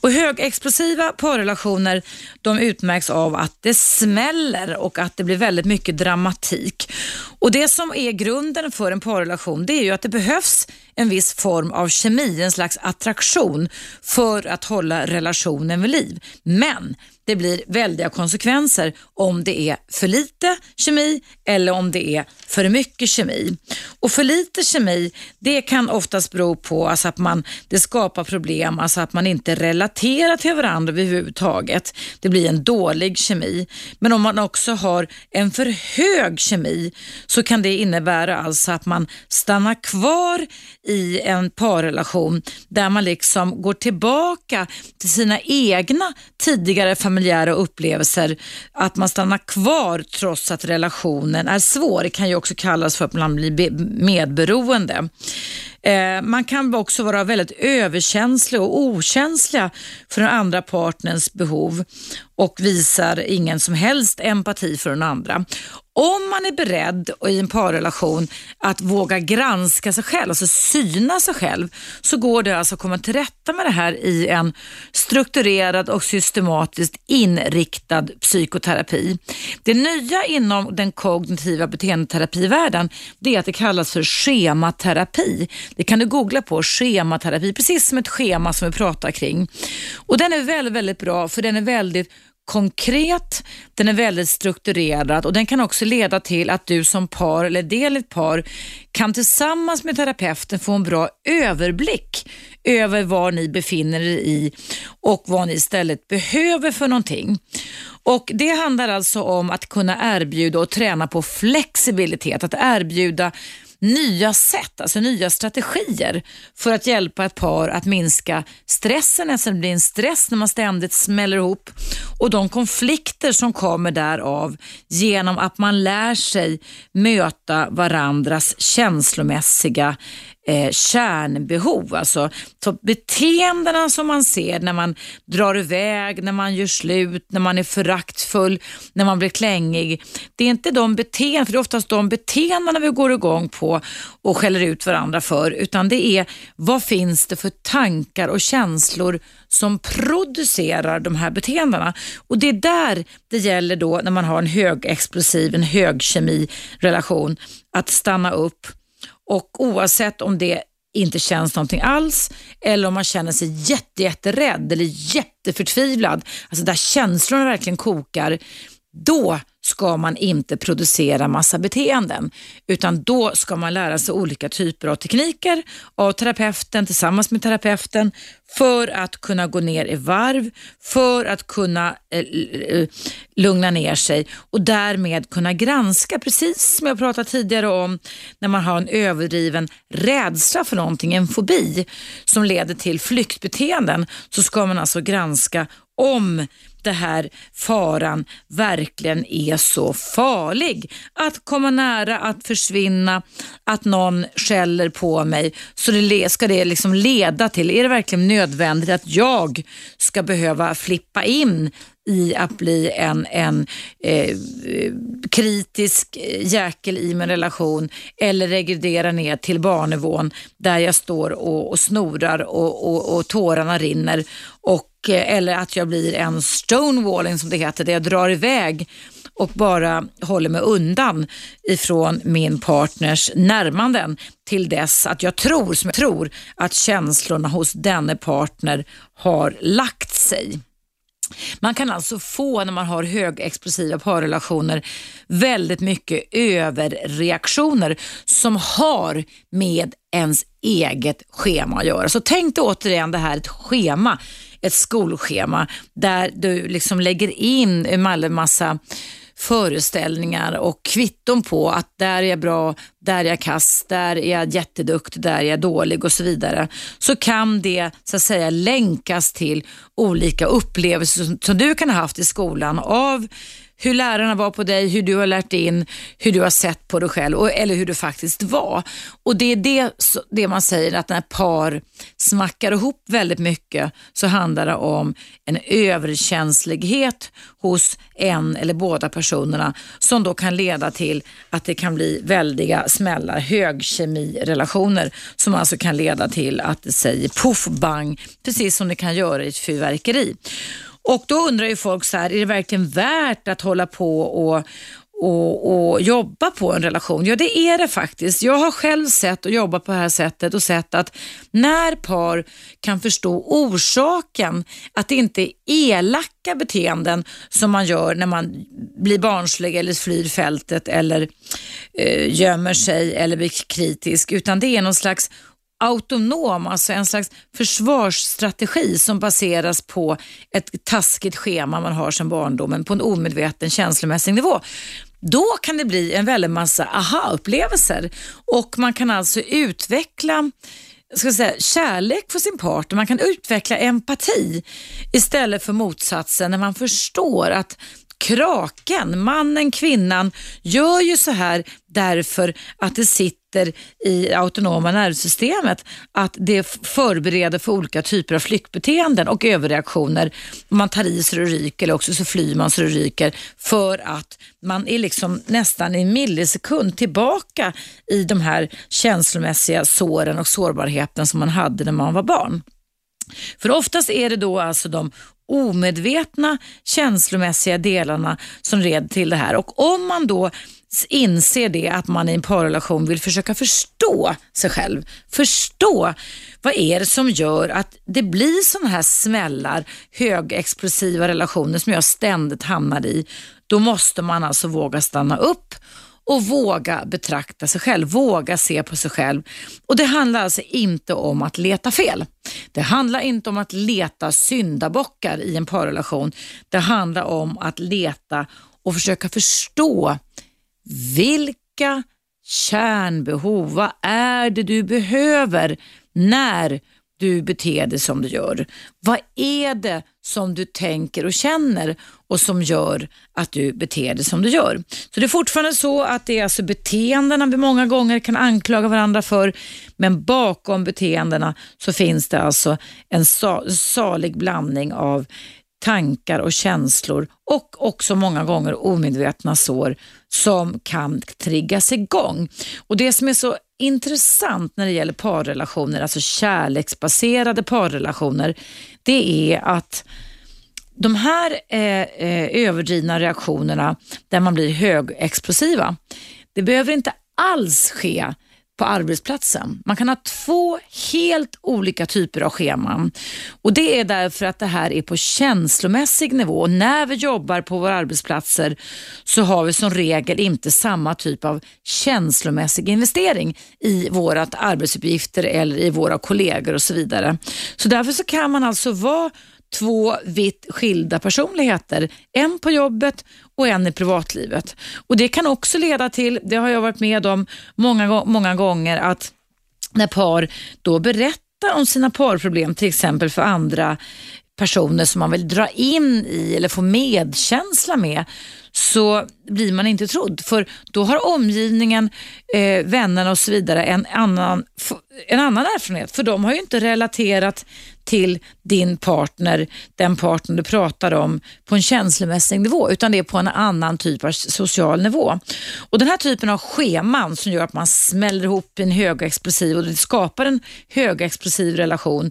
Och högexplosiva parrelationer de utmärks av att det smäller och att det blir väldigt mycket dramatik. Och Det som är grunden för en parrelation det är ju att det behövs en viss form av kemi, en slags attraktion för att hålla relationen vid liv. Men det blir väldiga konsekvenser om det är för lite kemi eller om det är för mycket kemi. Och för lite kemi det kan oftast bero på alltså att man, det skapar problem, alltså att man inte relaterar till varandra överhuvudtaget. Det blir en dålig kemi. Men om man också har en för hög kemi så kan det innebära alltså att man stannar kvar i en parrelation där man liksom går tillbaka till sina egna tidigare familjer familjära upplevelser. Att man stannar kvar trots att relationen är svår. Det kan ju också kallas för att man blir medberoende. Eh, man kan också vara väldigt överkänslig och okänsliga för den andra partners behov och visar ingen som helst empati för den andra. Om man är beredd i en parrelation att våga granska sig själv, alltså syna sig själv, så går det alltså att komma till rätta med det här i en strukturerad och systematiskt inriktad psykoterapi. Det nya inom den kognitiva beteendeterapivärlden det är att det kallas för schematerapi. Det kan du googla på, schematerapi, precis som ett schema som vi pratar kring. Och Den är väldigt, väldigt bra för den är väldigt konkret, den är väldigt strukturerad och den kan också leda till att du som par eller del i ett par kan tillsammans med terapeuten få en bra överblick över var ni befinner er i och vad ni istället behöver för någonting. Och Det handlar alltså om att kunna erbjuda och träna på flexibilitet, att erbjuda nya sätt, alltså nya strategier för att hjälpa ett par att minska stressen, eftersom det blir en stress när man ständigt smäller ihop. Och de konflikter som kommer därav genom att man lär sig möta varandras känslomässiga eh, kärnbehov. Alltså så beteendena som man ser när man drar iväg, när man gör slut, när man är föraktfull, när man blir klängig. Det är inte de beteenden, för det är oftast de beteendena vi går igång på och skäller ut varandra för, utan det är vad finns det för tankar och känslor som producerar de här beteendena. Och Det är där det gäller då när man har en högexplosiv, en högkemirelation, att stanna upp och oavsett om det inte känns någonting alls eller om man känner sig jätte, jätterädd eller jätteförtvivlad, alltså där känslorna verkligen kokar, då ska man inte producera massa beteenden, utan då ska man lära sig olika typer av tekniker av terapeuten tillsammans med terapeuten för att kunna gå ner i varv, för att kunna eh, eh lugna ner sig och därmed kunna granska, precis som jag pratade tidigare om, när man har en överdriven rädsla för någonting, en fobi som leder till flyktbeteenden, så ska man alltså granska om det här faran verkligen är så farlig. Att komma nära att försvinna, att någon skäller på mig, så det, ska det liksom leda till, är det verkligen nödvändigt att jag ska behöva flippa in i att bli en, en eh, kritisk jäkel i min relation eller regredera ner till barnivån där jag står och, och snorar och, och, och tårarna rinner och, Eh, eller att jag blir en stonewalling som det heter, där jag drar iväg och bara håller mig undan ifrån min partners närmanden till dess att jag tror, som jag tror att känslorna hos denne partner har lagt sig. Man kan alltså få, när man har högexplosiva parrelationer, väldigt mycket överreaktioner som har med ens eget schema att göra. Så tänk dig återigen det här ett schema, ett skolschema där du liksom lägger in en massa föreställningar och kvitton på att där är jag bra, där är jag kass, där är jag jätteduktig, där är jag dålig och så vidare. Så kan det så att säga länkas till olika upplevelser som du kan ha haft i skolan av hur lärarna var på dig, hur du har lärt in, hur du har sett på dig själv eller hur du faktiskt var. Och Det är det, det man säger att när par smackar ihop väldigt mycket så handlar det om en överkänslighet hos en eller båda personerna som då kan leda till att det kan bli väldiga smällar, högkemirelationer som alltså kan leda till att det säger poff bang, precis som det kan göra i ett fyrverkeri. Och då undrar ju folk så här, är det verkligen värt att hålla på och, och, och, jobba på en relation? Ja, det är det faktiskt. Jag har själv sett och jobbat på det här sättet och sett att när par kan förstå orsaken, att det inte är elaka beteenden som man gör när man blir barnslig eller flyr fältet eller eh, gömmer sig eller blir kritisk, utan det är någon slags autonom, alltså en slags försvarsstrategi som baseras på ett taskigt schema man har sedan barndomen på en omedveten känslomässig nivå. Då kan det bli en väldig massa aha-upplevelser och man kan alltså utveckla ska säga, kärlek för sin partner, man kan utveckla empati istället för motsatsen när man förstår att kraken, mannen, kvinnan, gör ju så här därför att det sitter i autonoma nervsystemet att det förbereder för olika typer av flyktbeteenden och överreaktioner. Man tar i så det ryker eller också så flyr man så det ryker för att man är liksom nästan i en millisekund tillbaka i de här känslomässiga såren och sårbarheten som man hade när man var barn. För oftast är det då alltså de omedvetna känslomässiga delarna som leder till det här. Och om man då inser det att man i en parrelation vill försöka förstå sig själv. Förstå vad är det som gör att det blir sådana här smällar, högexplosiva relationer som jag ständigt hamnar i. Då måste man alltså våga stanna upp och våga betrakta sig själv, våga se på sig själv. Och Det handlar alltså inte om att leta fel. Det handlar inte om att leta syndabockar i en parrelation. Det handlar om att leta och försöka förstå vilka kärnbehov, vad är det du behöver när du beter dig som du gör? Vad är det som du tänker och känner och som gör att du beter dig som du gör? Så Det är fortfarande så att det är alltså beteendena vi många gånger kan anklaga varandra för, men bakom beteendena så finns det alltså en salig blandning av tankar och känslor och också många gånger omedvetna sår som kan triggas igång. Och Det som är så intressant när det gäller parrelationer, alltså kärleksbaserade parrelationer, det är att de här eh, eh överdrivna reaktionerna där man blir högexplosiva, det behöver inte alls ske på arbetsplatsen. Man kan ha två helt olika typer av scheman och det är därför att det här är på känslomässig nivå. När vi jobbar på våra arbetsplatser så har vi som regel inte samma typ av känslomässig investering i våra arbetsuppgifter eller i våra kollegor och så vidare. Så därför så kan man alltså vara två vitt skilda personligheter. En på jobbet och en i privatlivet. Och Det kan också leda till, det har jag varit med om många, många gånger, att när par då berättar om sina parproblem, till exempel för andra personer som man vill dra in i eller få medkänsla med, så blir man inte trodd. För då har omgivningen, eh, vännerna och så vidare en annan, en annan erfarenhet. För de har ju inte relaterat till din partner, den partner du pratar om, på en känslomässig nivå, utan det är på en annan typ av social nivå. Och Den här typen av scheman som gör att man smäller ihop en högexplosiv och det skapar en högexplosiv relation,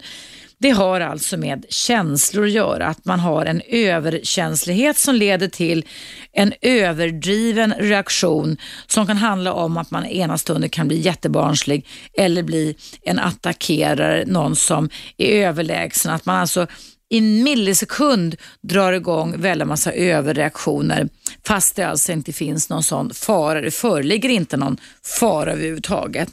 det har alltså med känslor att göra, att man har en överkänslighet som leder till en överdriven reaktion som kan handla om att man ena stunden kan bli jättebarnslig eller bli en attackerare, någon som är överlägsen. Att man alltså i en millisekund drar igång väldigt massa överreaktioner fast det alltså inte finns någon sån fara. Det föreligger inte någon fara överhuvudtaget.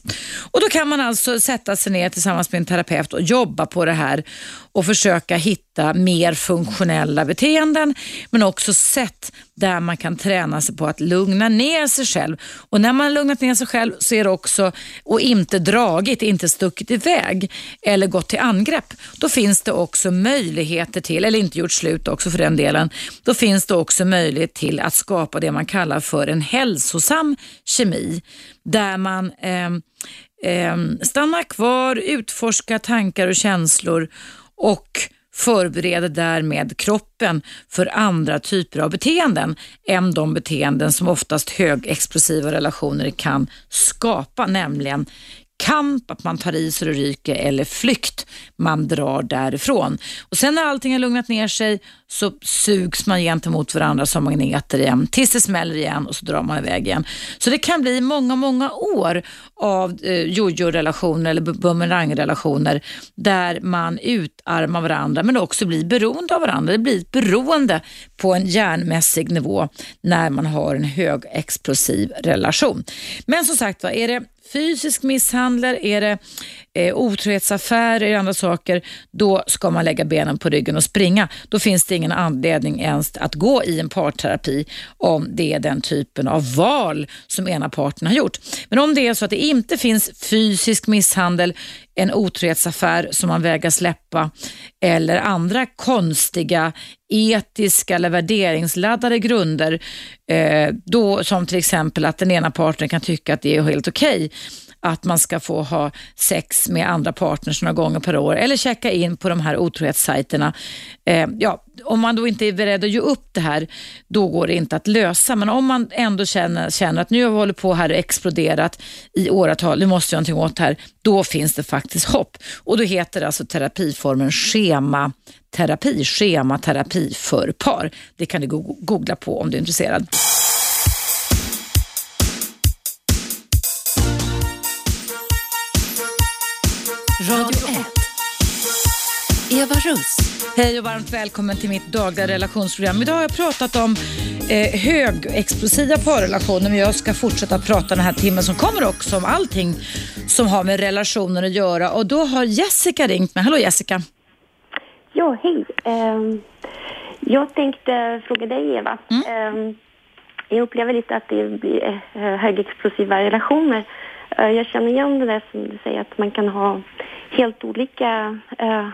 Och då kan man alltså sätta sig ner tillsammans med en terapeut och jobba på det här och försöka hitta mer funktionella beteenden men också sätt där man kan träna sig på att lugna ner sig själv. Och när man har lugnat ner sig själv så är det också, och inte dragit, inte stuckit iväg eller gått till angrepp, då finns det också möjligheter till, eller inte gjort slut också för den delen, då finns det också möjlighet till att skapa det man kallar för en hälsosam kemi där man eh, eh, stannar kvar, utforskar tankar och känslor och förbereder därmed kroppen för andra typer av beteenden än de beteenden som oftast högexplosiva relationer kan skapa, nämligen kamp, att man tar i så det ryker eller flykt, man drar därifrån. Och Sen när allting har lugnat ner sig så sugs man gentemot varandra som magneter igen tills det smäller igen och så drar man iväg igen. Så det kan bli många, många år av eh, jojo-relationer eller bumerangrelationer där man utarmar varandra men också blir beroende av varandra. Det blir ett beroende på en hjärnmässig nivå när man har en högexplosiv relation. Men som sagt var, är det fysisk misshandel, är det eh, otrohetsaffärer och andra saker, då ska man lägga benen på ryggen och springa. Då finns det ingen anledning ens att gå i en parterapi om det är den typen av val som ena parten har gjort. Men om det är så att det inte finns fysisk misshandel, en otrohetsaffär som man vägrar släppa eller andra konstiga etiska eller värderingsladdade grunder, eh, då, som till exempel att den ena parten kan tycka att det är helt okej okay att man ska få ha sex med andra partners några gånger per år eller checka in på de här otrohetssajterna. Eh, ja, om man då inte är beredd att ge upp det här, då går det inte att lösa. Men om man ändå känner, känner att nu har vi hållit på här och exploderat i åratal, nu måste jag någonting åt det här, då finns det faktiskt hopp. Och då heter det alltså terapiformen schematerapi, schematerapi för par. Det kan du googla på om du är intresserad. Eva Russ. Hej och varmt välkommen till mitt dagliga relationsprogram. Idag har jag pratat om eh, högexplosiva parrelationer men jag ska fortsätta prata den här timmen som kommer också om allting som har med relationer att göra. Och då har Jessica ringt mig. Hallå Jessica. Ja, hej. Um, jag tänkte fråga dig Eva. Mm. Um, jag upplever lite att det blir uh, högexplosiva relationer. Uh, jag känner igen det där som du säger att man kan ha helt olika uh,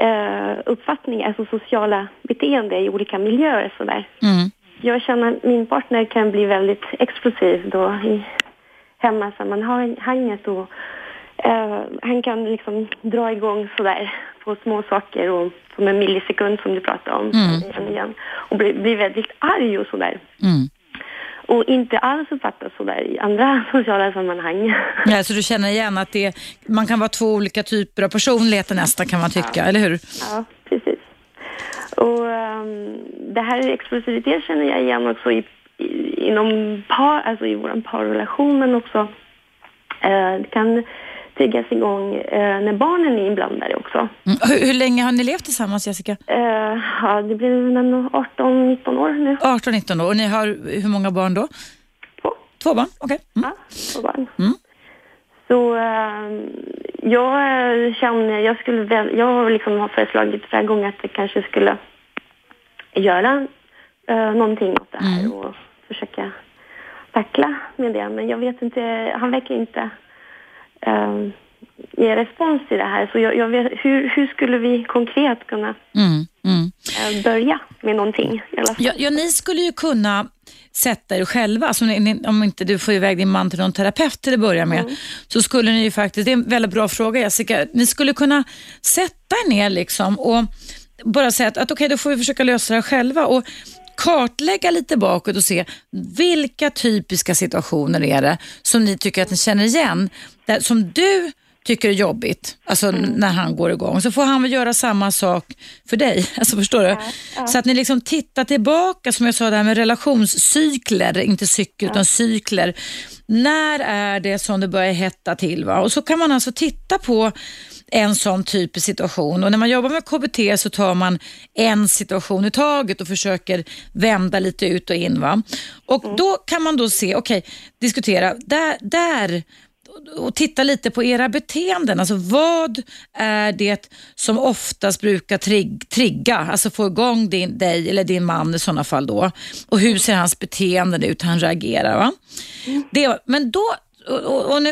uh, uppfattningar, alltså sociala beteende i olika miljöer. Sådär. Mm. Jag känner att min partner kan bli väldigt explosiv då i hemmasammanhanget och uh, han kan liksom dra igång sådär på små saker och som en millisekund som du pratade om mm. igen, och bli, bli väldigt arg och sådär. Mm och inte alls uppfattas så där i andra sociala sammanhang. Ja, så du känner igen att det, man kan vara två olika typer av personligheter nästan kan man tycka, ja. eller hur? Ja, precis. Och um, det här explosivitet känner jag igen också i, i, inom par, alltså i vår parrelation men också Eh, det kan triggas igång eh, när barnen är inblandade också. Mm. Hur, hur, länge har ni levt tillsammans Jessica? Eh, ja, det blir 18-19 år nu. 18-19 år. Och ni har hur många barn då? Två. Två barn, okej. Okay. Mm. Ja, två barn. Mm. Så äh, jag känner, jag skulle väl, jag liksom har föreslagit flera gånger att jag kanske skulle göra äh, någonting åt det här mm. och försöka tackla med det. Men jag vet inte, han verkar inte äh, ge respons till det här. Så jag, jag vet, hur, hur skulle vi konkret kunna mm, mm. börja med någonting? Ja, ja, ni skulle ju kunna sätta er själva. Alltså, om inte du får iväg din man till någon terapeut till att börja med, mm. så skulle ni ju faktiskt, det är en väldigt bra fråga Jessica, ni skulle kunna sätta er ner liksom och bara säga att, att okej, okay, då får vi försöka lösa det själva. Och kartlägga lite bakåt och se vilka typiska situationer är det som ni tycker att ni känner igen, där, som du tycker är jobbigt, alltså mm. när han går igång, så får han väl göra samma sak för dig. Alltså förstår du? Ja, ja. Så att ni liksom tittar tillbaka, som jag sa, det här med relationscykler, inte cykel ja. utan cykler. När är det som det börjar hetta till? Va? Och så kan man alltså titta på en sån typisk situation. Och när man jobbar med KBT så tar man en situation i taget och försöker vända lite ut och in. Va? Och mm. Då kan man då se, okej, okay, diskutera, där, där och titta lite på era beteenden. Alltså vad är det som oftast brukar trig trigga, alltså få igång din, dig eller din man i sådana fall då? Och hur ser hans beteende ut, han reagerar? Va? Mm. Det, men då och, och, och,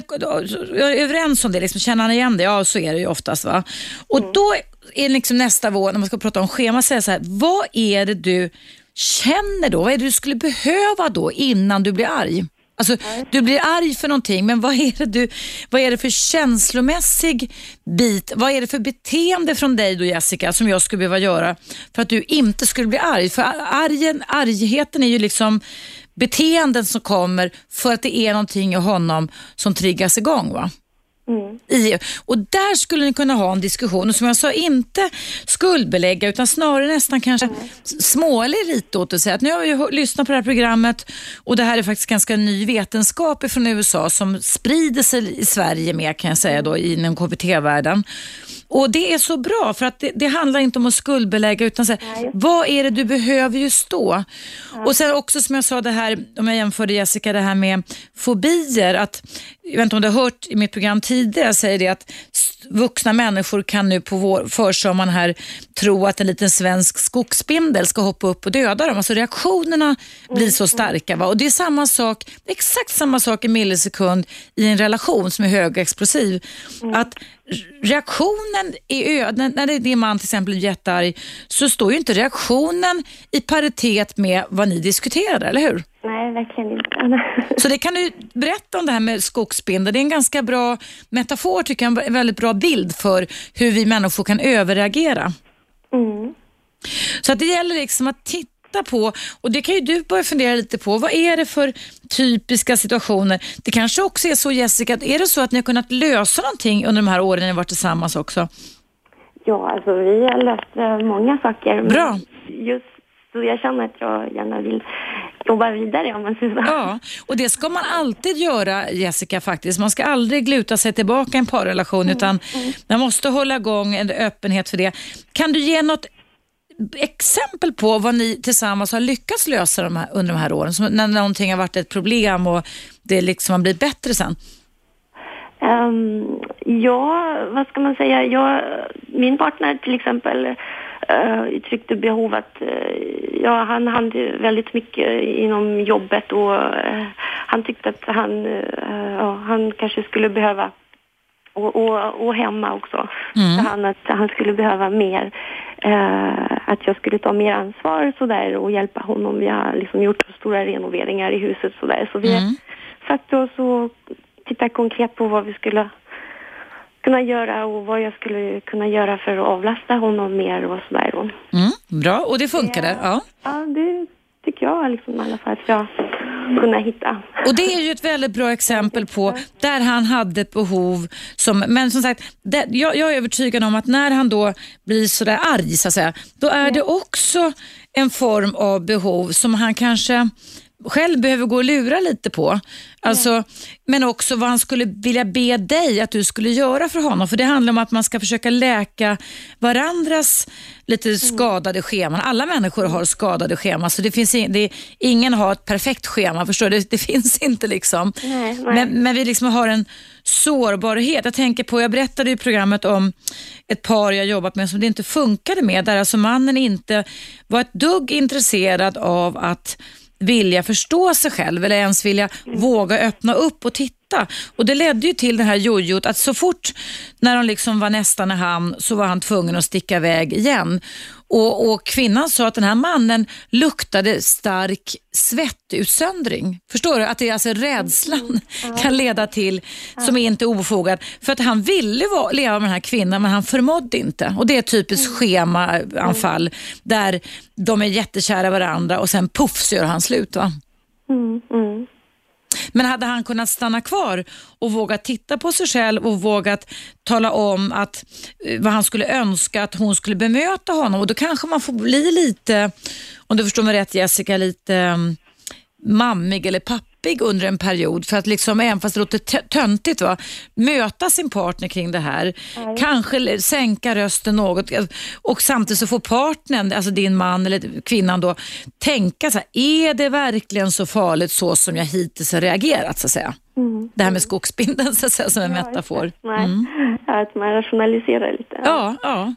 jag är överens om det, liksom, känner han igen det? Ja, så är det ju oftast. Va? Och mm. då är liksom nästa vår, när man ska prata om schema, säga så här, vad är det du känner då? Vad är det du skulle behöva då innan du blir arg? Alltså, du blir arg för någonting, men vad är, det du, vad är det för känslomässig bit? Vad är det för beteende från dig då Jessica som jag skulle behöva göra för att du inte skulle bli arg? För argen, argheten är ju liksom beteenden som kommer för att det är någonting i honom som triggas igång. Va? Mm. I, och där skulle ni kunna ha en diskussion och som jag sa, inte skuldbelägga utan snarare nästan kanske mm. småle lite åt och säga att nu har vi lyssnat på det här programmet och det här är faktiskt ganska ny vetenskap från USA som sprider sig i Sverige mer kan jag säga då inom KBT-världen. Och Det är så bra för att det, det handlar inte om att skuldbelägga utan så här, vad är det du behöver just då? Ja. Och sen också som jag sa det här, om jag jämförde Jessica, det här med fobier. Att, jag vet inte om du har hört i mitt program tidigare, jag säger det att vuxna människor kan nu på vår, försommaren här tro att en liten svensk skogsspindel ska hoppa upp och döda dem. Alltså reaktionerna blir så starka. Va? Och Det är samma sak, exakt samma sak i millisekund i en relation som är högexplosiv. Mm. Att reaktionen i ö, när, din man till exempel är jättearg så står ju inte reaktionen i paritet med vad ni diskuterade, eller hur? Nej, verkligen inte. Så det kan du berätta om det här med skogsspindel. Det är en ganska bra metafor, tycker jag, en väldigt bra bild för hur vi människor kan överreagera. Mm. Så att det gäller liksom att titta på, och det kan ju du börja fundera lite på, vad är det för typiska situationer? Det kanske också är så Jessica, är det så att ni har kunnat lösa någonting under de här åren ni har varit tillsammans också? Ja, alltså vi har löst eh, många saker. Bra. Just så jag känner att jag gärna vill jobba vidare om man säger så. Ja, och det ska man alltid göra Jessica faktiskt. Man ska aldrig luta sig tillbaka i en parrelation mm. utan mm. man måste hålla igång en öppenhet för det. Kan du ge något exempel på vad ni tillsammans har lyckats lösa de här, under de här åren? Som när någonting har varit ett problem och det liksom har blivit bättre sen? Um, ja, vad ska man säga? Jag, min partner till exempel uh, uttryckte behov att uh, ja, han hade väldigt mycket inom jobbet och uh, han tyckte att han, uh, han kanske skulle behöva och, och, och hemma också. Mm. Så han att han skulle behöva mer, eh, att jag skulle ta mer ansvar sådär och hjälpa honom. Vi har liksom gjort stora renoveringar i huset sådär. Så vi mm. satt oss och tittade konkret på vad vi skulle kunna göra och vad jag skulle kunna göra för att avlasta honom mer och sådär. Mm, bra, och det funkade? Ja, ja det tycker jag liksom, i alla fall att jag kunna hitta. Och det är ju ett väldigt bra exempel på där han hade ett behov. Som, men som sagt, det, jag, jag, är övertygad om att när han då blir sådär arg, så att säga, då är det också en form av behov som han kanske själv behöver gå och lura lite på. Alltså, Men också vad han skulle vilja be dig att du skulle göra för honom. För det handlar om att man ska försöka läka varandras lite Mm. skadade scheman. Alla människor har skadade scheman, så det finns in, det, ingen har ett perfekt schema. Förstår du? Det, det finns inte liksom. Nej, nej. Men, men vi liksom har en sårbarhet. Jag tänker på, jag berättade i programmet om ett par jag jobbat med som det inte funkade med, där alltså mannen inte var ett dugg intresserad av att vilja förstå sig själv eller ens vilja våga öppna upp och titta. Och Det ledde ju till det här jojot att så fort när de liksom var nästan i hamn så var han tvungen att sticka iväg igen. Och, och Kvinnan sa att den här mannen luktade stark svettutsöndring. Förstår du? Att det är alltså rädslan kan leda till, som är inte ofogad. För att han ville vara, leva med den här kvinnan men han förmådde inte. Och Det är ett typiskt schemaanfall där de är jättekära varandra och sen puff så gör han slut. Va? Mm, mm. Men hade han kunnat stanna kvar och vågat titta på sig själv och vågat tala om att, eh, vad han skulle önska att hon skulle bemöta honom? Och då kanske man får bli lite, om du förstår mig rätt Jessica, lite mm, mammig eller pappig under en period för att liksom, även fast det låter tö- töntigt, va, möta sin partner kring det här. Kanske l- sänka rösten något och samtidigt så får partnern, alltså din man eller kvinnan då, tänka så här, är det verkligen så farligt så som jag hittills har reagerat så att säga? Det här med skogsbindeln så att säga, som en metafor. Nej, att man rationaliserar lite. Mm. Ja, ja.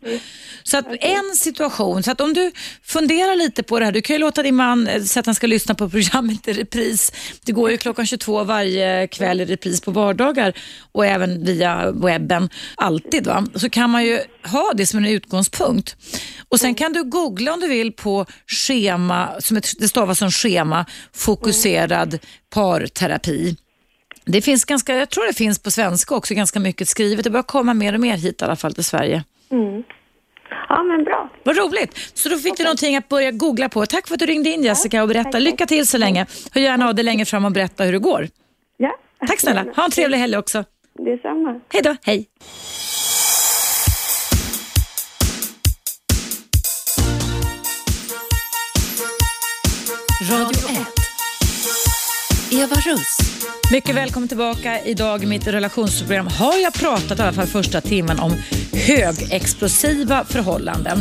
Så att en situation, så att om du funderar lite på det här, du kan ju låta din man eh, så att han ska lyssna på programmet i repris. Det går ju klockan 22 varje kväll i repris på vardagar och även via webben, alltid. Va? Så kan man ju ha det som en utgångspunkt. Och Sen kan du googla om du vill på schema, som ett, det stavas som schema, fokuserad parterapi. Det finns ganska, jag tror det finns på svenska också ganska mycket skrivet. Det börjar komma mer och mer hit i alla fall till Sverige. Mm. Ja, men bra. Vad roligt! Så då fick du någonting att börja googla på. Tack för att du ringde in Jessica och berättade. Lycka till så länge. Hör gärna av dig längre fram och berätta hur det går. Ja. Tack snälla. Ha en trevlig helg också. Detsamma. Hej då. Hej. Radio 1. Eva Russ. Mycket välkommen tillbaka. Idag i mitt relationsprogram har jag pratat i alla fall första timmen om högexplosiva förhållanden.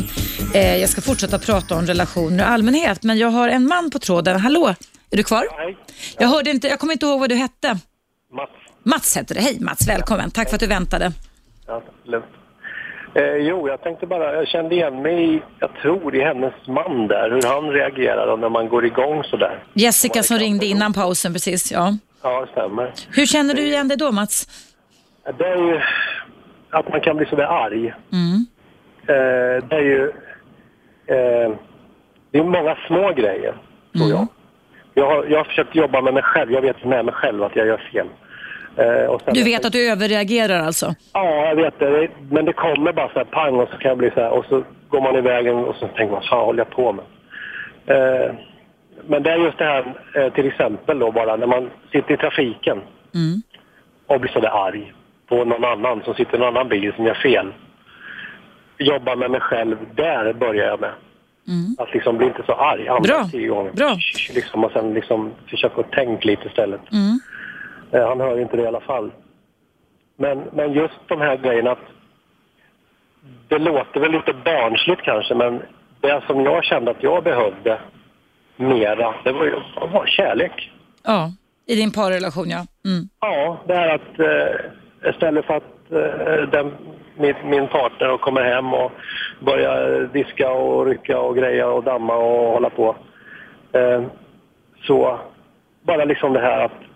Eh, jag ska fortsätta prata om relationer i allmänhet, men jag har en man på tråden. Hallå, är du kvar? Hej. Jag, hörde inte, jag kommer inte ihåg vad du hette. Mats. Mats heter det. Hej Mats, välkommen. Tack för att du väntade. Ja, lugnt. Eh, jo, jag tänkte bara, jag kände igen mig, jag tror, i hennes man där, hur han reagerar när man går igång sådär. Jessica som ringde innan pausen precis. Ja. Ja, det stämmer. Hur känner du igen dig då Mats? Det är ju att man kan bli sådär arg. Mm. Eh, det är ju, eh, det är många små grejer, tror Mm. jag. Jag har, jag har försökt jobba med mig själv, jag vet med mig själv att jag gör fel. Eh, Du vet att du överreagerar alltså? Ja, jag vet det. Men det kommer bara så här pang och så kan jag bli så här och så går man iväg och så tänker man, fan håller jag på med? Eh, men det är just det här, eh, till exempel då bara när man sitter i trafiken Mm. och blir så där arg på någon annan som sitter i en annan bil som gör fel. Jobba med mig själv, där börjar jag med. Att liksom bli inte så arg andra Bra. tio gånger. Bra. Liksom, och sen liksom försöka tänka lite istället. Mm. Eh, Han hör ju inte det i alla fall. Men, men just de här grejerna att det låter väl lite barnsligt kanske, men det som jag kände att jag behövde mera, det var ju var kärlek. Ja, i din parrelation ja. Mm. Ja, det här att eh, istället för att eh, den, min, min partner kommer hem och börjar diska och rycka och greja och damma och hålla på. Eh, så bara liksom det här att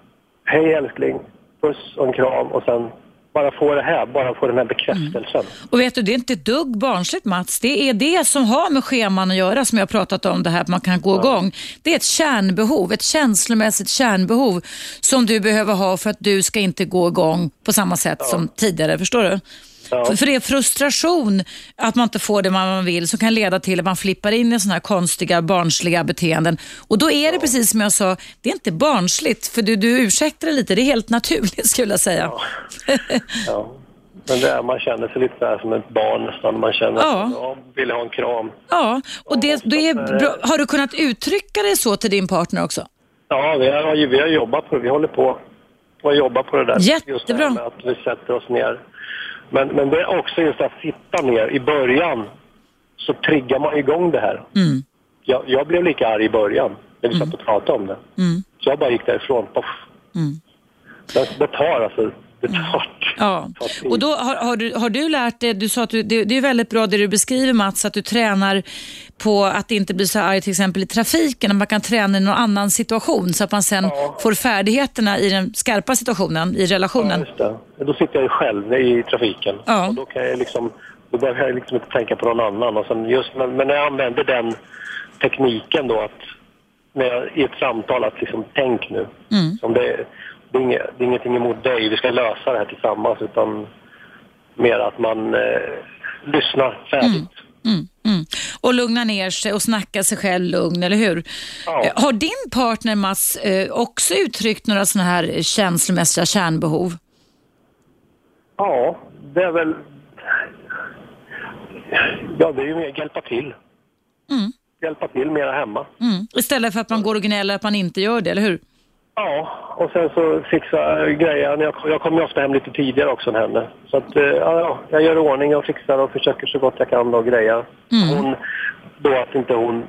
hej älskling, puss och en kram och sen bara få det här, bara få den här bekräftelsen. Och vet du, det är inte ett dugg barnsligt Mats. Det är det som har med scheman att göra som jag har pratat om, det här att man kan gå igång. Det är ett kärnbehov, ett känslomässigt kärnbehov som du behöver ha för att du ska inte gå igång på samma sätt som tidigare. Förstår du? Ja. För, det är frustration att man inte får det man vill som kan leda till att man flippar in i sådana här konstiga barnsliga beteenden. Och då är det precis som jag sa, det är inte barnsligt för du, du ursäktar det lite, det är helt naturligt skulle jag säga. Ja. Men det är, man känner sig lite så som ett barn nästan. Man känner Ja. att jag vill ha en kram. Ja, och det, det är bra. har du kunnat uttrycka det så till din partner också? Ja, vi har, vi har jobbat på det. Vi håller på och jobbar på det där. Just det Jättebra. här med att vi sätter oss ner. Men, men det är också just att sitta ner i början så triggar man igång det här. Mm. Jag, jag blev lika arg i början när vi satt och pratade om det. Mm. Så jag bara gick därifrån. Poff. Mm. Det, det tar alltså. Det tar. Ja, och då har, har, du, har du lärt dig, du sa att du, det, det är väldigt bra det du beskriver Mats, att du tränar på att inte bli så arg till exempel i trafiken, att man kan träna i någon annan situation så att man sen Ja. får färdigheterna i den skarpa situationen, i Ja, relationen. just det. Men Då sitter jag ju själv i trafiken. Ja. Och då kan jag liksom, då behöver jag liksom inte tänka på någon annan. Och sen just, men, men när jag använder den tekniken då att när jag, i ett samtal att liksom tänk nu. Mm. Som det, det, är inget, det är ingenting emot dig, vi ska lösa det här tillsammans utan mer att man eh, lyssnar färdigt. Mm, mm. Och lugna ner sig och snacka sig själv lugn, eller hur? Ja. Eh, Har din partner Mats eh, också uttryckt några sådana här känslomässiga kärnbehov? Ja, det är väl... Ja, det är ju mer hjälpa till. Mm. Hjälpa till mera hemma. Mm. Istället för att man går och gnäller att man inte gör det, eller hur? Ja, och sen så fixa grejer. Jag, jag kommer ju ofta hem lite tidigare också än henne. Så att, eh, ja, ja, jag gör i ordning och fixar och försöker så gott jag kan och greja. Hon, då att inte hon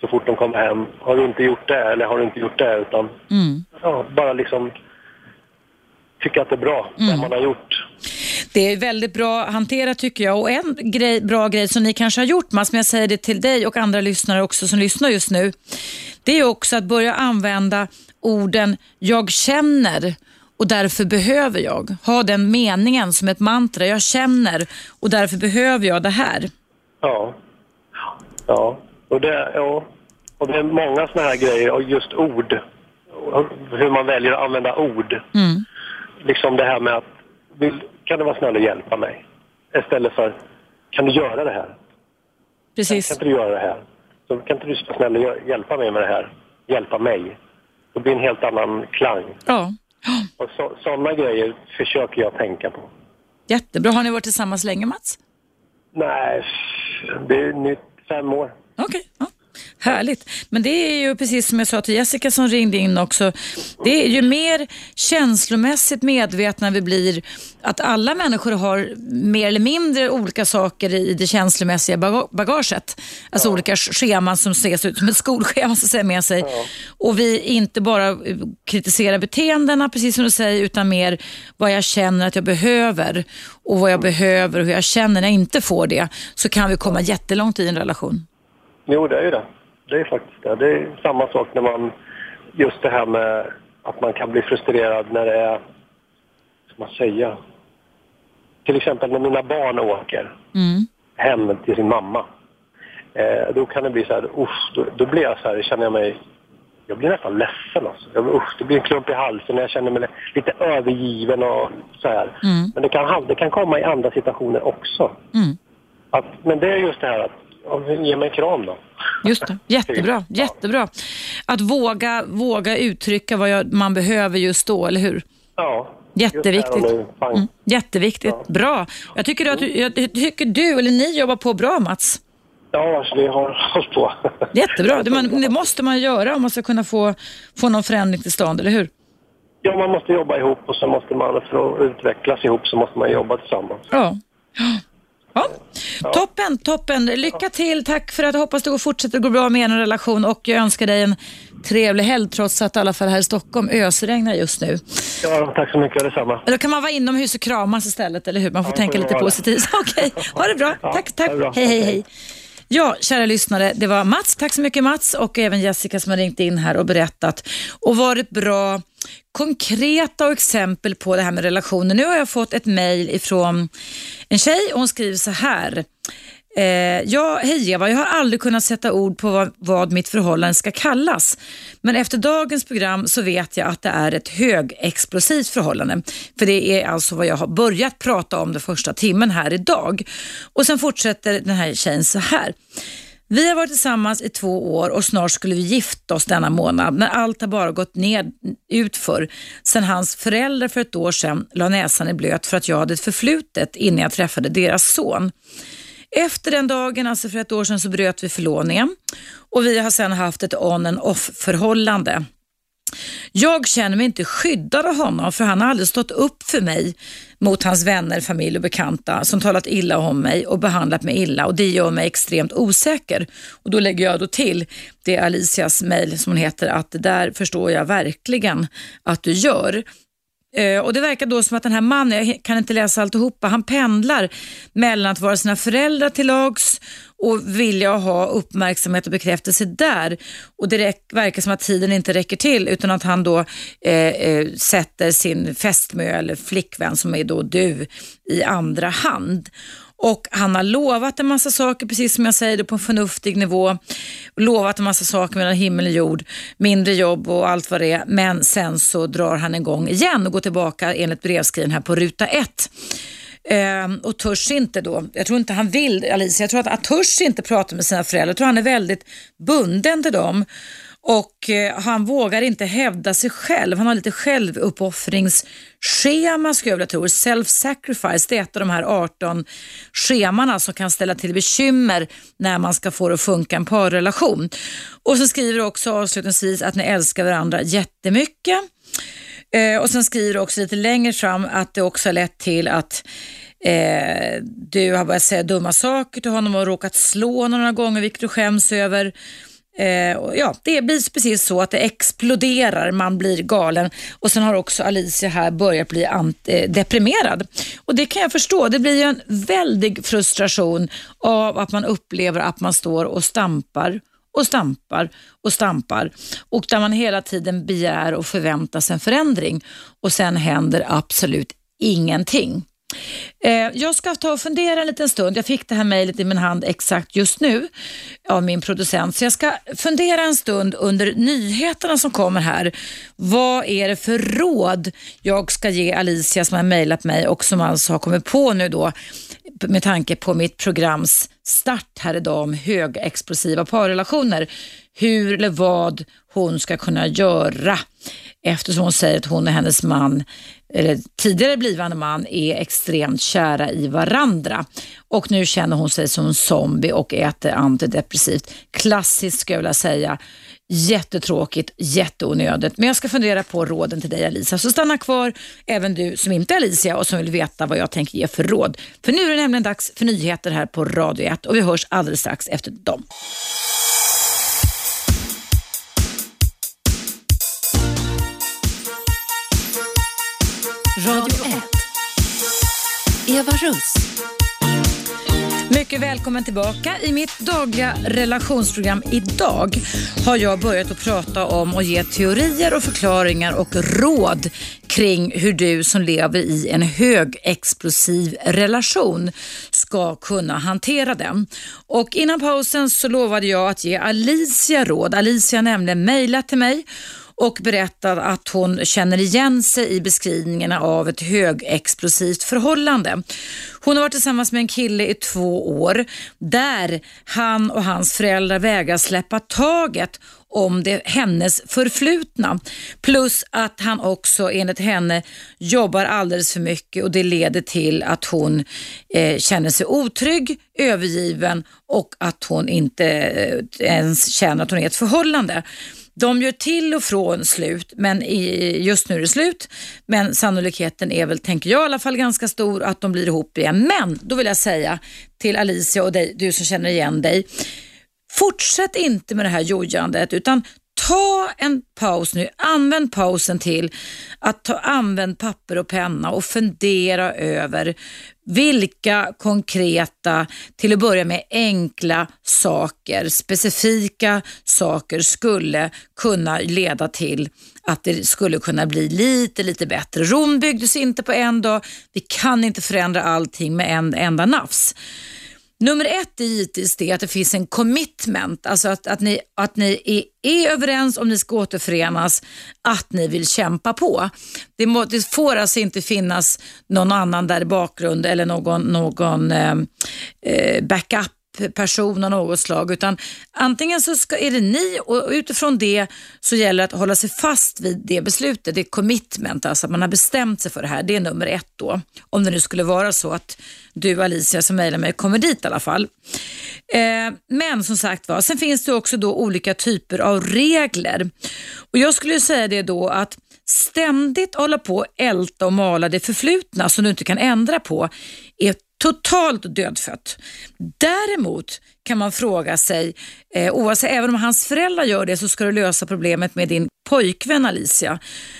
så fort de kommer hem, har du inte gjort det eller har du inte gjort det? Utan Mm. ja, bara liksom tycka att det är bra, det man har gjort. Det är väldigt bra hanterat tycker jag och en grej, bra grej som ni kanske har gjort Mats, men jag säger det till dig och andra lyssnare också som lyssnar just nu. Det är också att börja använda orden jag känner och därför behöver jag. Ha den meningen som ett mantra. Jag känner och därför behöver jag det här. Ja. Ja. Och det, ja. Och det är många såna här grejer och just ord. Hur man väljer att använda ord. Mm. Liksom det här med att vill, kan du vara snäll och hjälpa mig? Istället för kan du göra det här? Kan Precis. inte du göra det här? Så kan inte du snäll och hjälpa mig med det här? Hjälpa mig. Det blir en helt annan klang. Ja. Och så, sådana grejer försöker jag tänka på. Jättebra. Har ni varit tillsammans länge Mats? Nej, det är nytt fem år. Okej. Ja. Härligt. Men det är ju precis som jag sa till Jessica som ringde in också. Det är ju mer känslomässigt medvetna vi blir att alla människor har mer eller mindre olika saker i det känslomässiga baga- bagaget. Alltså olika sch- scheman som ses ut som ett skolschema så att säga med sig. Och vi inte bara eh, kritiserar beteendena precis som du säger utan mer vad jag känner att jag behöver och vad jag behöver och hur jag känner när jag inte får det. Så kan vi komma jättelångt i en relation. Jo, det är ju det. Det är faktiskt det. Det är samma sak när man... Just det här med att man kan bli frustrerad när det är... Ska man säga? Till exempel när mina barn åker Mm. hem till sin mamma. Eh, då kan det bli så här... Usch, då, då blir jag så här... Känner jag mig... Jag blir nästan ledsen alltså. Jag, usch, det blir en klump i halsen jag känner mig lite övergiven och så här. Mm. Men det kan, det kan komma i andra situationer också. Mm. Att, men det är just det här att... ja, Ge mig en kram då. Just det, jättebra. jättebra. Att våga, våga uttrycka vad jag, man behöver just då, eller hur? Ja. Jätteviktigt. Mm, jätteviktigt. Bra. Jag tycker, att du, jag tycker du, eller ni jobbar på bra Mats. Ja, alltså vi har hållit på. Jättebra. Det, man, det måste man göra om man ska kunna få, få någon förändring till stånd, eller hur? Ja, man måste jobba ihop och så måste man, för att utvecklas ihop så måste man jobba tillsammans. Ja. Ja. Toppen, toppen. Lycka till. Tack för att jag hoppas det fortsätter gå bra med er relation och jag önskar dig en trevlig helg trots att i alla fall här i Stockholm ösregnar just nu. Ja, tack så mycket. Detsamma. Då kan man vara inomhus och kramas istället, eller hur? Man får Ja, tänka lite positivt. Okej, ha det bra. Ja, tack, tack. det bra. Hej, hej, hej. Ja, kära lyssnare, det var Mats. Tack så mycket Mats och även Jessica som har ringt in här och berättat och varit bra konkreta och exempel på det här med relationer. Nu har jag fått ett mejl ifrån en tjej och hon skriver så här. Eh, ja, hej Eva, jag har aldrig kunnat sätta ord på vad, vad mitt förhållande ska kallas. Men efter dagens program så vet jag att det är ett högexplosivt förhållande. För det är alltså vad jag har börjat prata om den första timmen här idag. Och sen fortsätter den här tjejen så här. Vi har varit tillsammans i två år och snart skulle vi gifta oss denna månad, men allt har bara gått ned utför sen hans föräldrar för ett år sedan la näsan i blöt för att jag hade ett förflutet innan jag träffade deras son. Efter den dagen, alltså för ett år sedan, så bröt vi förlovningen och vi har sedan haft ett on and off förhållande. Jag känner mig inte skyddad av honom för han har aldrig stått upp för mig mot hans vänner, familj och bekanta som talat illa om mig och behandlat mig illa och det gör mig extremt osäker. Och Då lägger jag då till det Alicias mejl som hon heter att det där förstår jag verkligen att du gör. Eh, och Det verkar då som att den här mannen, jag kan inte läsa alltihopa, han pendlar mellan att vara sina föräldrar till lags och vilja ha uppmärksamhet och bekräftelse där. Och Det verkar som att tiden inte räcker till utan att han då eh, eh, sätter sin fästmö eller flickvän som är då du i andra hand. Och han har lovat en massa saker, precis som jag säger, på en förnuftig nivå. Lovat en massa saker mellan himmel och jord, mindre jobb och allt vad det är. Men sen så drar han igång igen och går tillbaka enligt brevskriven här på ruta ett. Ehm, och törs inte då, jag tror inte han vill Alicia, jag tror att han törs inte prata med sina föräldrar. Jag tror han är väldigt bunden till dem och eh, han vågar inte hävda sig själv. Han har lite självuppoffringsschema skulle jag vilja tro. Self-sacrifice, det är ett av de här 18 schemana som kan ställa till bekymmer när man ska få det att funka en parrelation. Och så skriver du också avslutningsvis att ni älskar varandra jättemycket. Eh, och sen skriver du också lite längre fram att det också har lett till att eh, du har börjat säga dumma saker till honom och råkat slå honom några gånger, vilket du skäms över. Eh, ja, det blir precis så att det exploderar, man blir galen och sen har också Alicia här börjat bli eh, deprimerad. Och det kan jag förstå, det blir ju en väldig frustration av att man upplever att man står och stampar och stampar och stampar och där man hela tiden begär och förväntar sig en förändring och sen händer absolut ingenting. Eh, jag ska ta och fundera en liten stund. Jag fick det här mejlet i min hand exakt just nu av min producent. Så jag ska fundera en stund under nyheterna som kommer här. Vad är det för råd jag ska ge Alicia som har mejlat mig och som alltså har kommit på nu då med tanke på mitt programs start här idag om högexplosiva parrelationer. Hur eller vad hon ska kunna göra eftersom hon säger att hon och hennes man eller tidigare blivande man är extremt kära i varandra och nu känner hon sig som en zombie och äter antidepressivt. Klassiskt skulle jag vilja säga. Jättetråkigt, jätteonödigt. Men jag ska fundera på råden till dig Alicia. Så stanna kvar, även du som inte är Alicia och som vill veta vad jag tänker ge för råd. För nu är det nämligen dags för nyheter här på Radio 1 och vi hörs alldeles strax efter dem. Radio 1. Eva Russ. Mycket välkommen tillbaka. I mitt dagliga relationsprogram idag har jag börjat att prata om och ge teorier och förklaringar och råd kring hur du som lever i en högexplosiv relation ska kunna hantera den. Och innan pausen så lovade jag att ge Alicia råd. Alicia nämligen mejlat till mig och berättar att hon känner igen sig i beskrivningarna av ett högexplosivt förhållande. Hon har varit tillsammans med en kille i två år där han och hans föräldrar vägrar släppa taget om det hennes förflutna. Plus att han också enligt henne jobbar alldeles för mycket och det leder till att hon eh, känner sig otrygg, övergiven och att hon inte eh, ens känner att hon är i ett förhållande. De gör till och från slut, men just nu är det slut. Men sannolikheten är väl, tänker jag i alla fall, ganska stor att de blir ihop igen. Men då vill jag säga till Alicia och dig, du som känner igen dig. Fortsätt inte med det här jojandet utan ta en paus nu. Använd pausen till att ta, använd papper och penna och fundera över vilka konkreta, till att börja med enkla saker, specifika saker skulle kunna leda till att det skulle kunna bli lite, lite bättre. Rom byggdes inte på en dag. Vi kan inte förändra allting med en enda nafs. Nummer ett är givetvis det att det finns en commitment, alltså att, att ni, att ni är, är överens om ni ska återförenas, att ni vill kämpa på. Det, må, det får alltså inte finnas någon annan där i bakgrund eller någon, någon eh, eh backup person av något slag utan antingen så ska, är det ni och utifrån det så gäller det att hålla sig fast vid det beslutet. Det är commitment, alltså att man har bestämt sig för det här. Det är nummer ett då. Om det nu skulle vara så att du Alicia som mejlar mig kommer dit i alla fall. Eh, men som sagt var, sen finns det också då olika typer av regler. Och Jag skulle säga det då att ständigt hålla på älta och mala det förflutna som du inte kan ändra på är totalt dödfött. Däremot kan man fråga sig, eh, oavsett, även om hans föräldrar gör det så ska du lösa problemet med din pojkvän Alicia.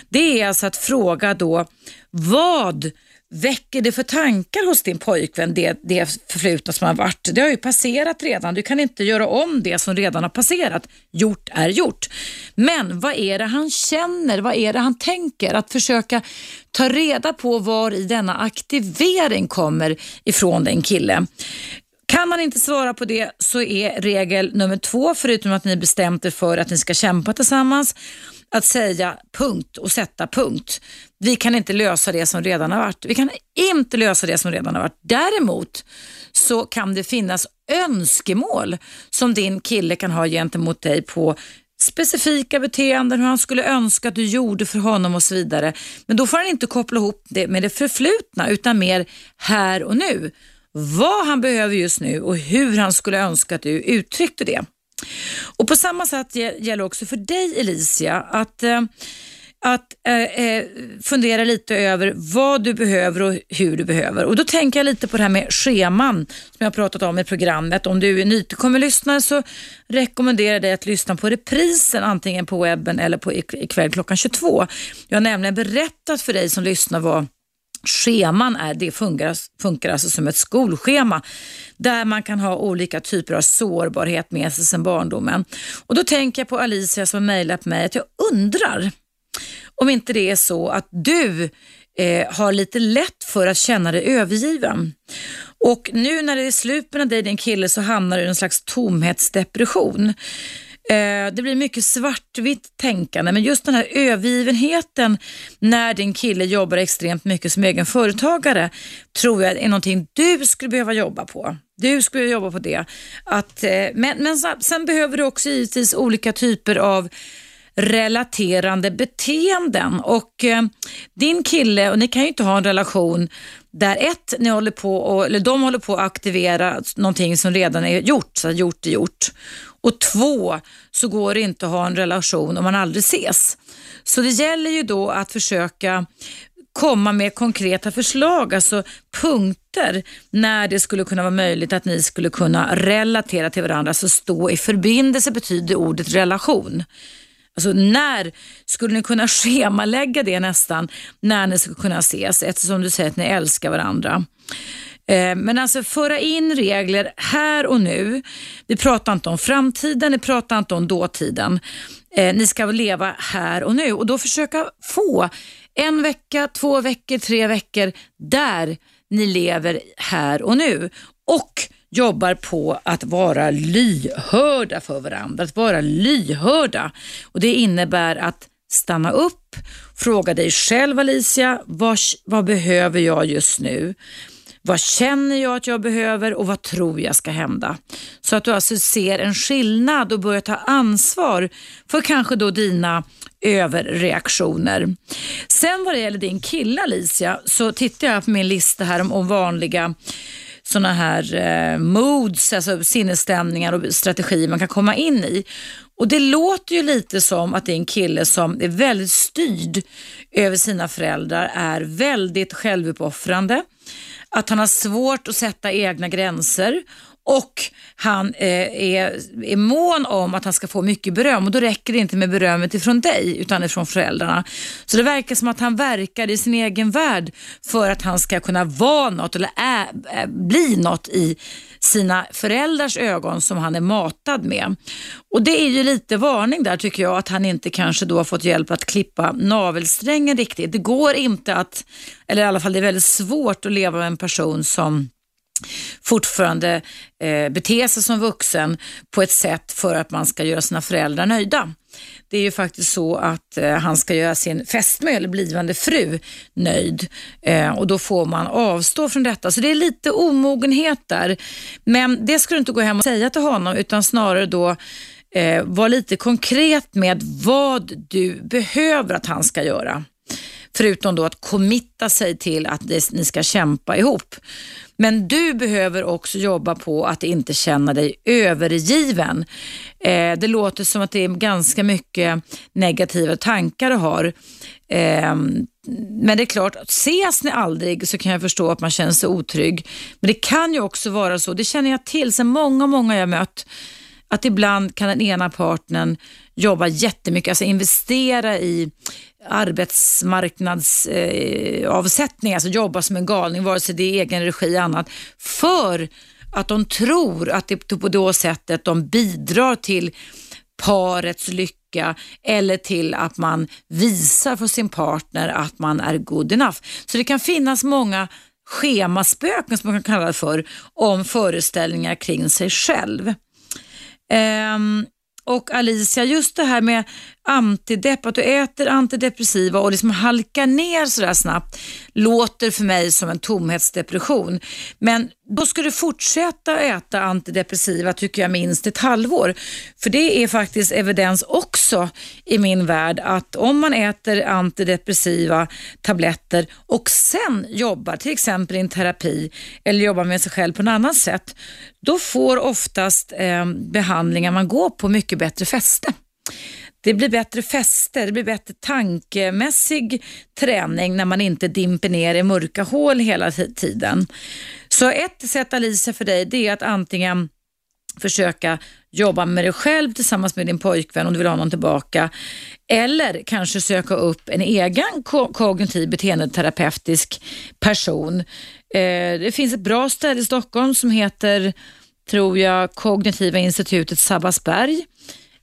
Det är alltså att fråga då vad väcker det för tankar hos din pojkvän, det, det förflutna som har varit? Det har ju passerat redan. Du kan inte göra om det som redan har passerat. Gjort är gjort. Men vad är det han känner? Vad är det han tänker? Att försöka ta reda på var i denna aktivering kommer ifrån den kille. Kan man inte svara på det så är regel nummer två, förutom att ni bestämt er för att ni ska kämpa tillsammans, att säga punkt och sätta punkt. Vi kan inte lösa det som redan har varit. Vi kan inte lösa det som redan har varit. Däremot så kan det finnas önskemål som din kille kan ha gentemot dig på specifika beteenden, hur han skulle önska att du gjorde för honom och så vidare. Men då får han inte koppla ihop det med det förflutna utan mer här och nu. Vad han behöver just nu och hur han skulle önska att du uttryckte det. Och På samma sätt gäller också för dig Elicia att eh, att eh, eh, fundera lite över vad du behöver och hur du behöver. Och Då tänker jag lite på det här med scheman som jag har pratat om i programmet. Om du är nytillkommen lyssnare så rekommenderar jag dig att lyssna på reprisen antingen på webben eller på ikväll klockan 22. Jag har nämligen berättat för dig som lyssnar vad scheman är, det funkar, funkar alltså som ett skolschema där man kan ha olika typer av sårbarhet med sig sedan barndomen. Och Då tänker jag på Alicia som mejlat mig att jag undrar om inte det är så att du eh, har lite lätt för att känna dig övergiven. Och nu när det är slut med dig din kille så hamnar du i en slags tomhetsdepression. Eh, det blir mycket svartvitt tänkande, men just den här övergivenheten när din kille jobbar extremt mycket som egen företagare tror jag är någonting du skulle behöva jobba på. Du skulle jobba på det. Att, eh, men, men sen behöver du också givetvis olika typer av relaterande beteenden. Och eh, din kille, och ni kan ju inte ha en relation där ett, ni håller på och, eller de håller på att aktivera någonting som redan är gjort, så gjort är gjort. Och två, så går det inte att ha en relation om man aldrig ses. Så det gäller ju då att försöka komma med konkreta förslag, alltså punkter när det skulle kunna vara möjligt att ni skulle kunna relatera till varandra. Så stå i förbindelse betyder ordet relation. Alltså när skulle ni kunna schemalägga det nästan när ni ska kunna ses eftersom du säger att ni älskar varandra. Eh, men alltså föra in regler här och nu. Vi pratar inte om framtiden, vi pratar inte om dåtiden. Eh, ni ska leva här och nu och då försöka få en vecka, två veckor, tre veckor där ni lever här och nu. Och jobbar på att vara lyhörda för varandra, att vara lyhörda. Och Det innebär att stanna upp, fråga dig själv Alicia, vad, vad behöver jag just nu? Vad känner jag att jag behöver och vad tror jag ska hända? Så att du alltså ser en skillnad och börjar ta ansvar för kanske då dina överreaktioner. Sen vad det gäller din kille Alicia så tittar jag på min lista här om, om vanliga sådana här eh, moods, alltså sinnesstämningar och strategier man kan komma in i. Och Det låter ju lite som att det är en kille som är väldigt styrd över sina föräldrar, är väldigt självuppoffrande, att han har svårt att sätta egna gränser och han eh, är, är mån om att han ska få mycket beröm och då räcker det inte med berömmet ifrån dig utan ifrån föräldrarna. Så det verkar som att han verkar i sin egen värld för att han ska kunna vara något eller ä, ä, bli något i sina föräldrars ögon som han är matad med. Och Det är ju lite varning där tycker jag att han inte kanske då har fått hjälp att klippa navelsträngen riktigt. Det går inte att, eller i alla fall det är väldigt svårt att leva med en person som fortfarande eh, bete sig som vuxen på ett sätt för att man ska göra sina föräldrar nöjda. Det är ju faktiskt så att eh, han ska göra sin fästmö eller blivande fru nöjd eh, och då får man avstå från detta. Så det är lite omogenhet där. Men det ska du inte gå hem och säga till honom utan snarare då eh, vara lite konkret med vad du behöver att han ska göra. Förutom då att committa sig till att ni ska kämpa ihop. Men du behöver också jobba på att inte känna dig övergiven. Eh, det låter som att det är ganska mycket negativa tankar du har. Eh, men det är klart, ses ni aldrig så kan jag förstå att man känner sig otrygg. Men det kan ju också vara så, det känner jag till sen många, många jag mött, att ibland kan den ena partnern jobba jättemycket, alltså investera i arbetsmarknadsavsättning, eh, alltså jobba som en galning, vare sig det är egen regi eller annat, för att de tror att det på det sättet de bidrar till parets lycka eller till att man visar för sin partner att man är good enough. Så det kan finnas många schemaspöken som man kan kalla det för, om föreställningar kring sig själv. Um, och Alicia, just det här med antidepp, att du äter antidepressiva och liksom halkar ner sådär snabbt låter för mig som en tomhetsdepression. Men då ska du fortsätta äta antidepressiva tycker jag minst ett halvår. För det är faktiskt evidens också i min värld att om man äter antidepressiva tabletter och sen jobbar till exempel i en terapi eller jobbar med sig själv på något annat sätt, då får oftast eh, behandlingar man går på mycket bättre fäste. Det blir bättre fäste, det blir bättre tankemässig träning när man inte dimper ner i mörka hål hela tiden. Så ett sätt Alicia för dig det är att antingen försöka jobba med dig själv tillsammans med din pojkvän om du vill ha någon tillbaka. Eller kanske söka upp en egen kognitiv beteendeterapeutisk person. Eh, det finns ett bra ställe i Stockholm som heter, tror jag, Kognitiva institutet Sabbatsberg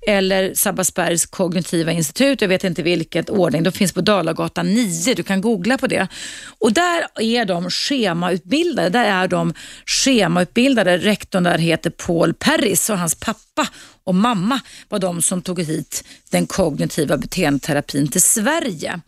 eller Sabbatsbergs kognitiva institut, jag vet inte vilket ordning, de finns på Dalagatan 9, du kan googla på det. Och där är de schemautbildade, där är de schemautbildade. Rektorn där heter Paul Perris och hans pappa och mamma var de som tog hit den kognitiva beteendeterapin till Sverige.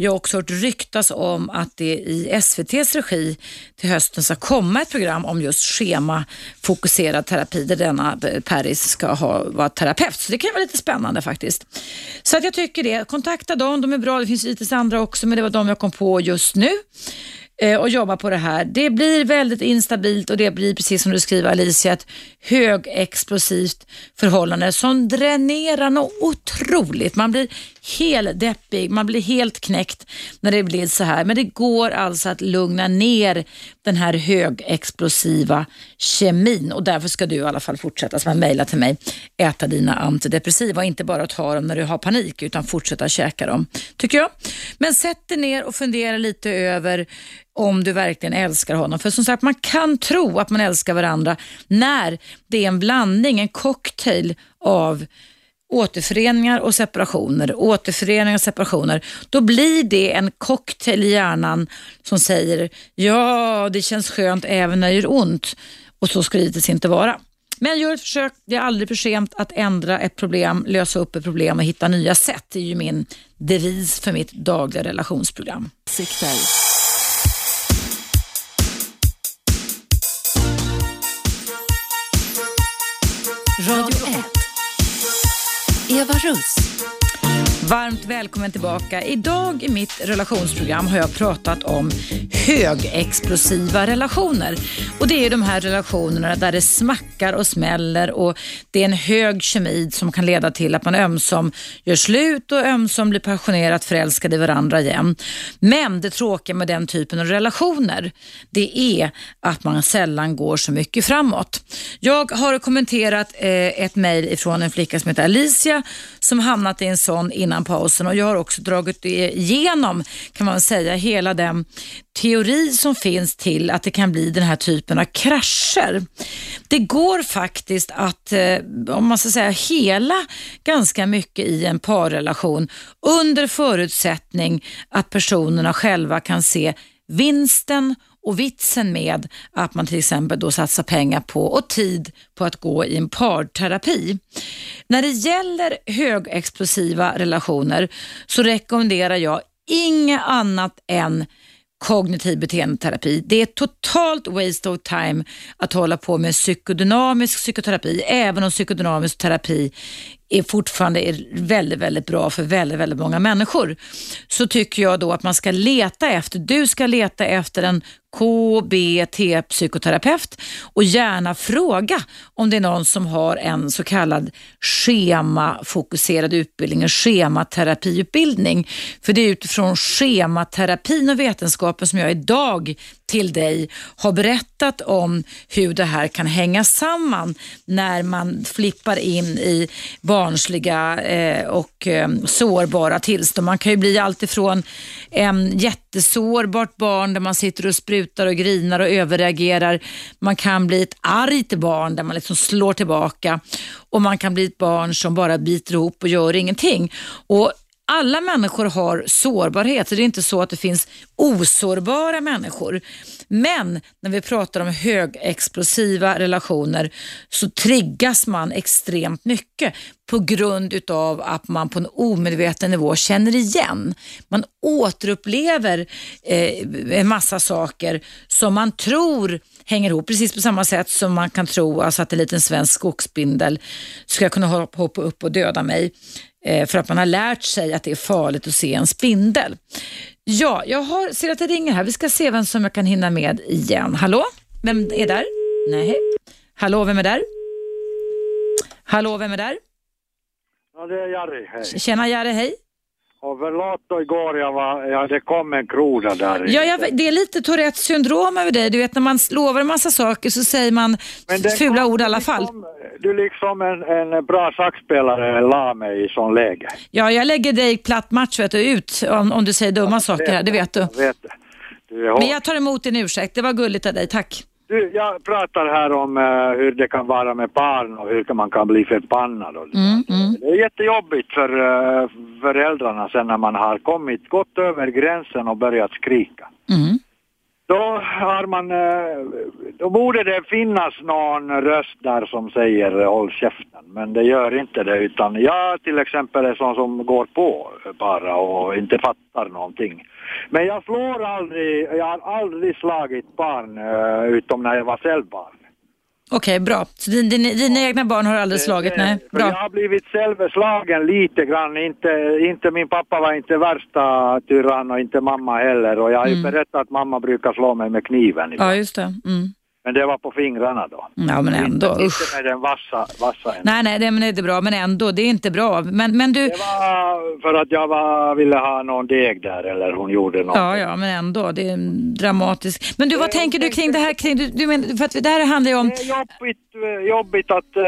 Jag har också hört ryktas om att det i SVTs regi till hösten ska komma ett program om just schemafokuserad terapi där denna eh, Paris ska ha, vara terapeut. Så det kan vara lite spännande faktiskt. Så att jag tycker det. Kontakta dem, de är bra. Det finns lite andra också men det var de jag kom på just nu. Eh, och jobba på det här. Det blir väldigt instabilt och det blir precis som du skriver Alicia, ett högexplosivt förhållande som dränerar något otroligt. Man blir helt deppig, man blir helt knäckt när det blir så här. Men det går alltså att lugna ner den här högexplosiva kemin och därför ska du i alla fall fortsätta som har mejlat till mig, äta dina antidepressiva och inte bara ta dem när du har panik utan fortsätta käka dem, tycker jag. Men sätt dig ner och fundera lite över om du verkligen älskar honom. För som sagt, man kan tro att man älskar varandra när det är en blandning, en cocktail av återföreningar och separationer, återföreningar och separationer, då blir det en cocktail i hjärnan som säger ja, det känns skönt även när det gör ont och så ska det givetvis inte vara. Men gör ett försök, det är aldrig för sent att ändra ett problem, lösa upp ett problem och hitta nya sätt. Det är ju min devis för mitt dagliga relationsprogram. Siktar. Radio 1. Eva Russ. Varmt välkommen tillbaka. Idag i mitt relationsprogram har jag pratat om högexplosiva relationer. Och Det är de här relationerna där det smackar och smäller och det är en hög kemi som kan leda till att man ömsom gör slut och ömsom blir passionerat förälskade i varandra igen. Men det tråkiga med den typen av relationer det är att man sällan går så mycket framåt. Jag har kommenterat eh, ett mejl ifrån en flicka som heter Alicia som hamnat i en sån innan pausen och jag har också dragit igenom kan man säga hela den teori som finns till att det kan bli den här typen av krascher. Det går faktiskt att, eh, om man ska säga hela ganska mycket i en parrelation under förutsättning att personerna själva kan se vinsten och vitsen med att man till exempel då satsar pengar på och tid på att gå i en parterapi. När det gäller högexplosiva relationer så rekommenderar jag inget annat än kognitiv beteendeterapi. Det är totalt waste of time att hålla på med psykodynamisk psykoterapi, även om psykodynamisk terapi är fortfarande är väldigt, väldigt bra för väldigt, väldigt många människor. Så tycker jag då att man ska leta efter, du ska leta efter en KBT-psykoterapeut och gärna fråga om det är någon som har en så kallad schemafokuserad utbildning, en schematerapiutbildning. För det är utifrån schematerapin och vetenskapen som jag idag till dig har berättat om hur det här kan hänga samman när man flippar in i barnsliga eh, och ehm, sårbara tillstånd. Man kan ju bli alltifrån en ehm, jättesårbart barn där man sitter och sprutar och grinar och överreagerar. Man kan bli ett argt barn där man liksom slår tillbaka och man kan bli ett barn som bara biter ihop och gör ingenting. Och alla människor har sårbarhet, så det är inte så att det finns osårbara människor. Men när vi pratar om högexplosiva relationer så triggas man extremt mycket på grund utav att man på en omedveten nivå känner igen. Man återupplever eh, en massa saker som man tror hänger ihop. Precis på samma sätt som man kan tro alltså att en liten svensk skogsbindel ska kunna hoppa upp och döda mig för att man har lärt sig att det är farligt att se en spindel. Ja, jag har, ser att det ringer här. Vi ska se vem som jag kan hinna med igen. Hallå? Vem är där? Nej. Hallå, vem är där? Hallå, vem är där? Ja, det är Jari. Hej. Tjena Jari, hej. Och förlåt då igår, jag var, ja, det kom en groda där. Ja, jag, det är lite Tourettes syndrom över dig. Du vet när man lovar en massa saker så säger man fula ord i alla fall. Liksom, du liksom en, en bra schackspelare la mig i sån läge. Ja, jag lägger dig platt match vet du, ut om, om du säger dumma ja, saker här, det vet du. Jag vet det. du Men jag tar emot din ursäkt, det var gulligt av dig, tack. Du, jag pratar här om uh, hur det kan vara med barn och hur man kan bli förbannad. Och mm, mm. Det är jättejobbigt för uh, föräldrarna sen när man har kommit, gått över gränsen och börjat skrika. Mm. Då har man, eh, då borde det finnas någon röst där som säger eh, håll käften, men det gör inte det utan jag till exempel är sån som går på bara och inte fattar någonting. Men jag slår aldrig, jag har aldrig slagit barn eh, utom när jag var själv barn. Okej, okay, bra. Så din, din, dina egna barn har aldrig slagit? Nej, bra. Jag har blivit självslagen lite grann. Inte, inte, min pappa var inte värsta tyrann och inte mamma heller. Och jag har ju mm. berättat att mamma brukar slå mig med kniven. Ja, just det. Mm. Men det var på fingrarna då. Ja, men ändå. Inte, inte med den vassa, vassa Nej, nej, det, men det är inte bra. Men ändå, det är inte bra. Men, men du... Det var för att jag var, ville ha någon deg där eller hon gjorde något. Ja, ja, men ändå. Det är dramatiskt. Men du, vad tänker du kring det här? Kring, du, du men, för att det här handlar ju om... Det är jobbigt, eh, jobbigt att uh,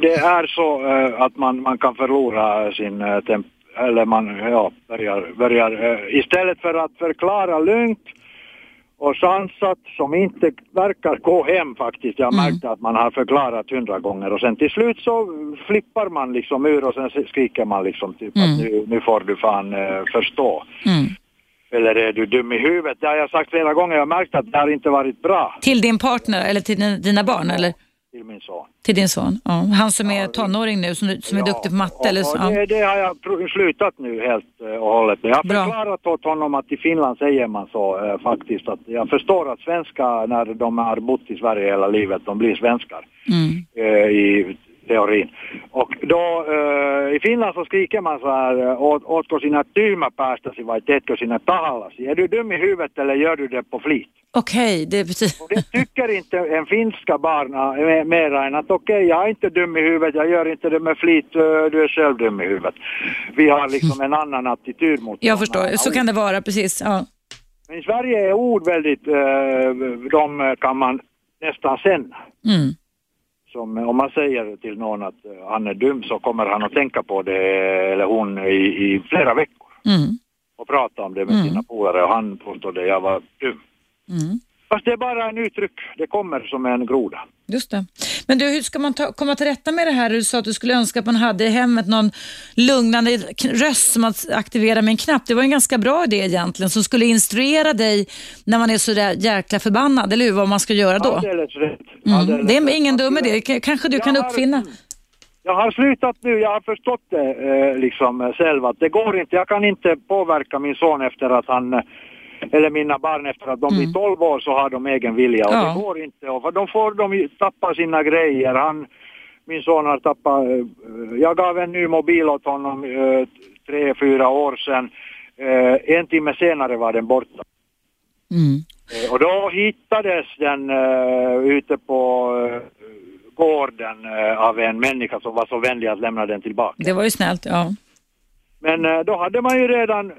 det är så uh, att man, man kan förlora sin uh, temp eller man ja, börjar, börjar istället för att förklara lugnt och sansat som inte verkar gå hem faktiskt. Jag mm. märkte att man har förklarat hundra gånger och sen till slut så flippar man liksom ur och sen skriker man liksom typ mm. att nu, nu får du fan uh, förstå. Mm. Eller är du dum i huvudet? Det har jag sagt flera gånger. Jag har märkt att det har inte varit bra. Till din partner eller till dina barn eller? Till min son. Till din son? Ja. Han som är tonåring nu, som, som är duktig på matte? Eller så, ja. det, det, har jag slutat nu helt eh, och hållet. Jag har Bra. förklarat åt honom att i Finland säger man så äh, faktiskt. Att jag förstår att svenskar när de har bott i Sverige hela livet, de blir svenskar. Mm. Äh, I teorin. Och då äh, i Finland så skriker man så här, åt, åtko sinä tyhmä päästäsi vai teetkö sinä tahallasi? Är du dum i huvudet eller gör du det på flit? Okej, okay, det betyder... Och det tycker inte en finska barn mera än att okej, okay, jag är inte dum i huvudet, jag gör inte det med flit, du är själv dum i huvudet. Vi har liksom en annan attityd mot Jag förstår, så kan det vara, precis. Ja. Men i Sverige är ord väldigt, de kan man nästan känna. Mm som om man säger till någon att eh, han är dum så kommer han att tänka på det, eller hon, i, i flera veckor. Mm. Och prata om det med mm. sina polare och han påstod att jag var dum. Mm. Fast det är bara en uttryck, det kommer som en groda. Just det. Men du, hur ska man ta, komma till rätta med det här? Du sa att du skulle önska att man hade i hemmet någon lugnande röst som att aktivera med en knapp. Det var en ganska bra idé egentligen som skulle instruera dig när man är så där jäkla förbannad, eller hur? Vad man ska göra då. Alldeles rätt. Mm. Alldeles Det är ingen dum idé. Kanske du kan Jag har- uppfinna. Jag har slutat nu, jag har förstått det eh, liksom eh, själv att det går inte, jag kan inte påverka min son efter att han eh, eller mina barn efter att de blir 12 år så har de egen vilja och Mm. Ja. det går inte. Och för de får de tappa sina grejer. Han, min son har tappat, eh, jag gav en ny mobil åt honom eh, tre, fyra år sedan. Eh, en timme senare var den borta. Mm. Och då hittades den uh, ute på uh, gården av en människa som var så vänlig att lämna den tillbaka. Det var ju snällt, ja. Men då hade man ju redan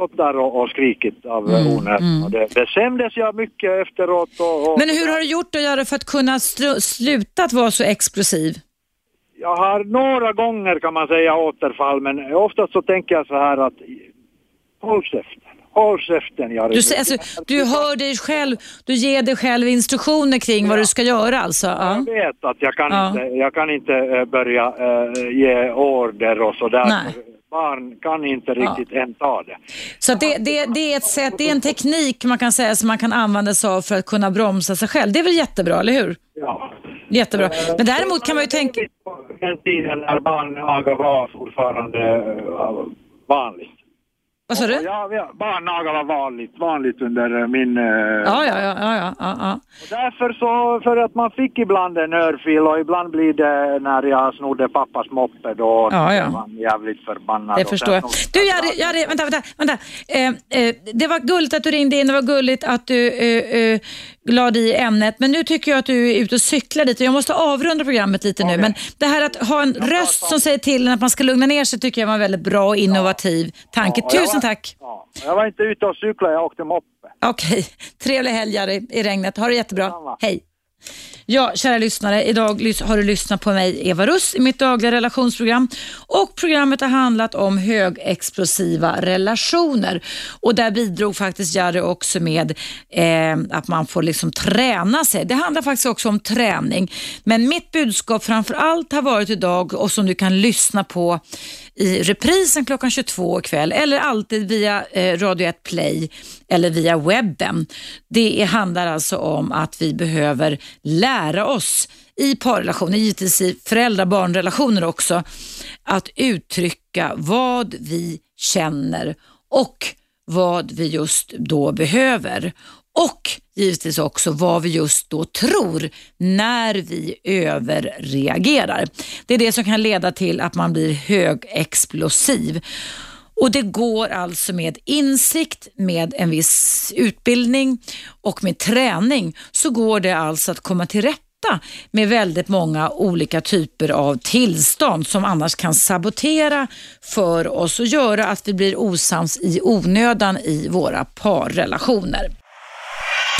stått där och, och skrikit av mm, onödan. Och det, det skämdes jag mycket efteråt. Och, och Men hur har du gjort att göra för att kunna slu- sluta att vara så explosiv? Jag har några gånger kan man säga återfall men oftast så tänker jag så här att håll käften, håll käften Jari. Du, alltså, du hör dig själv, du ger dig själv instruktioner kring vad du ska göra alltså? Ja. Jag vet att jag kan Ja. inte, jag kan inte eh, börja eh, ge order och sådär. Nej. Barn kan inte riktigt än ta det. Så det, det, det är ett sätt, det är en teknik man kan säga som man kan använda sig av för att kunna bromsa sig själv. Det är väl jättebra, eller hur? Ja. Jättebra. Men däremot kan man ju tänka... På Den tiden när barnaga var fortfarande eh, vanligt. Vad sa du? Ja, ja, barnaga var vanligt, vanligt under eh, min... eh, Ja, ja, ja, ja, ja, ja. Och därför så, för att man fick ibland en örfil och ibland blir det när jag snodde pappas moppe då Ja, ja. han jävligt förbannad. Det förstår jag. Du Jari, Jari vänta, vänta. vänta. Eh, eh, det var gulligt att du ringde in, det var gulligt att du eh, eh, la dig i ämnet, men nu tycker jag att du är ute och cyklar lite. Jag måste avrunda programmet lite nu, men det här att ha en röst som säger till en att man ska lugna ner sig tycker jag var en väldigt bra och innovativ tanke. Jag Tusen tack. Ja, jag var inte ute och cyklade, jag åkte moppe. Okej, trevlig helg Jari, i regnet. Ha det jättebra. Detsamma. Hej. Ja, kära lyssnare. Idag har du lyssnat på mig, Eva Russ, i mitt dagliga relationsprogram. Och programmet har handlat om högexplosiva relationer. Och där bidrog faktiskt Jari också med eh, att man får liksom träna sig. Det handlar faktiskt också om träning. Men mitt budskap framför allt har varit idag och som du kan lyssna på i reprisen klockan 22 ikväll eller alltid via eh, Radio 1 Play eller via webben. Det handlar alltså om att vi behöver lära oss i parrelationer, givetvis i föräldrar-barnrelationer också, att uttrycka vad vi känner och vad vi just då behöver. Och givetvis också vad vi just då tror när vi överreagerar. Det är det som kan leda till att man blir högexplosiv. Och det går alltså med insikt, med en viss utbildning och med träning så går det alltså att komma till rätta med väldigt många olika typer av tillstånd som annars kan sabotera för oss och göra att vi blir osams i onödan i våra parrelationer.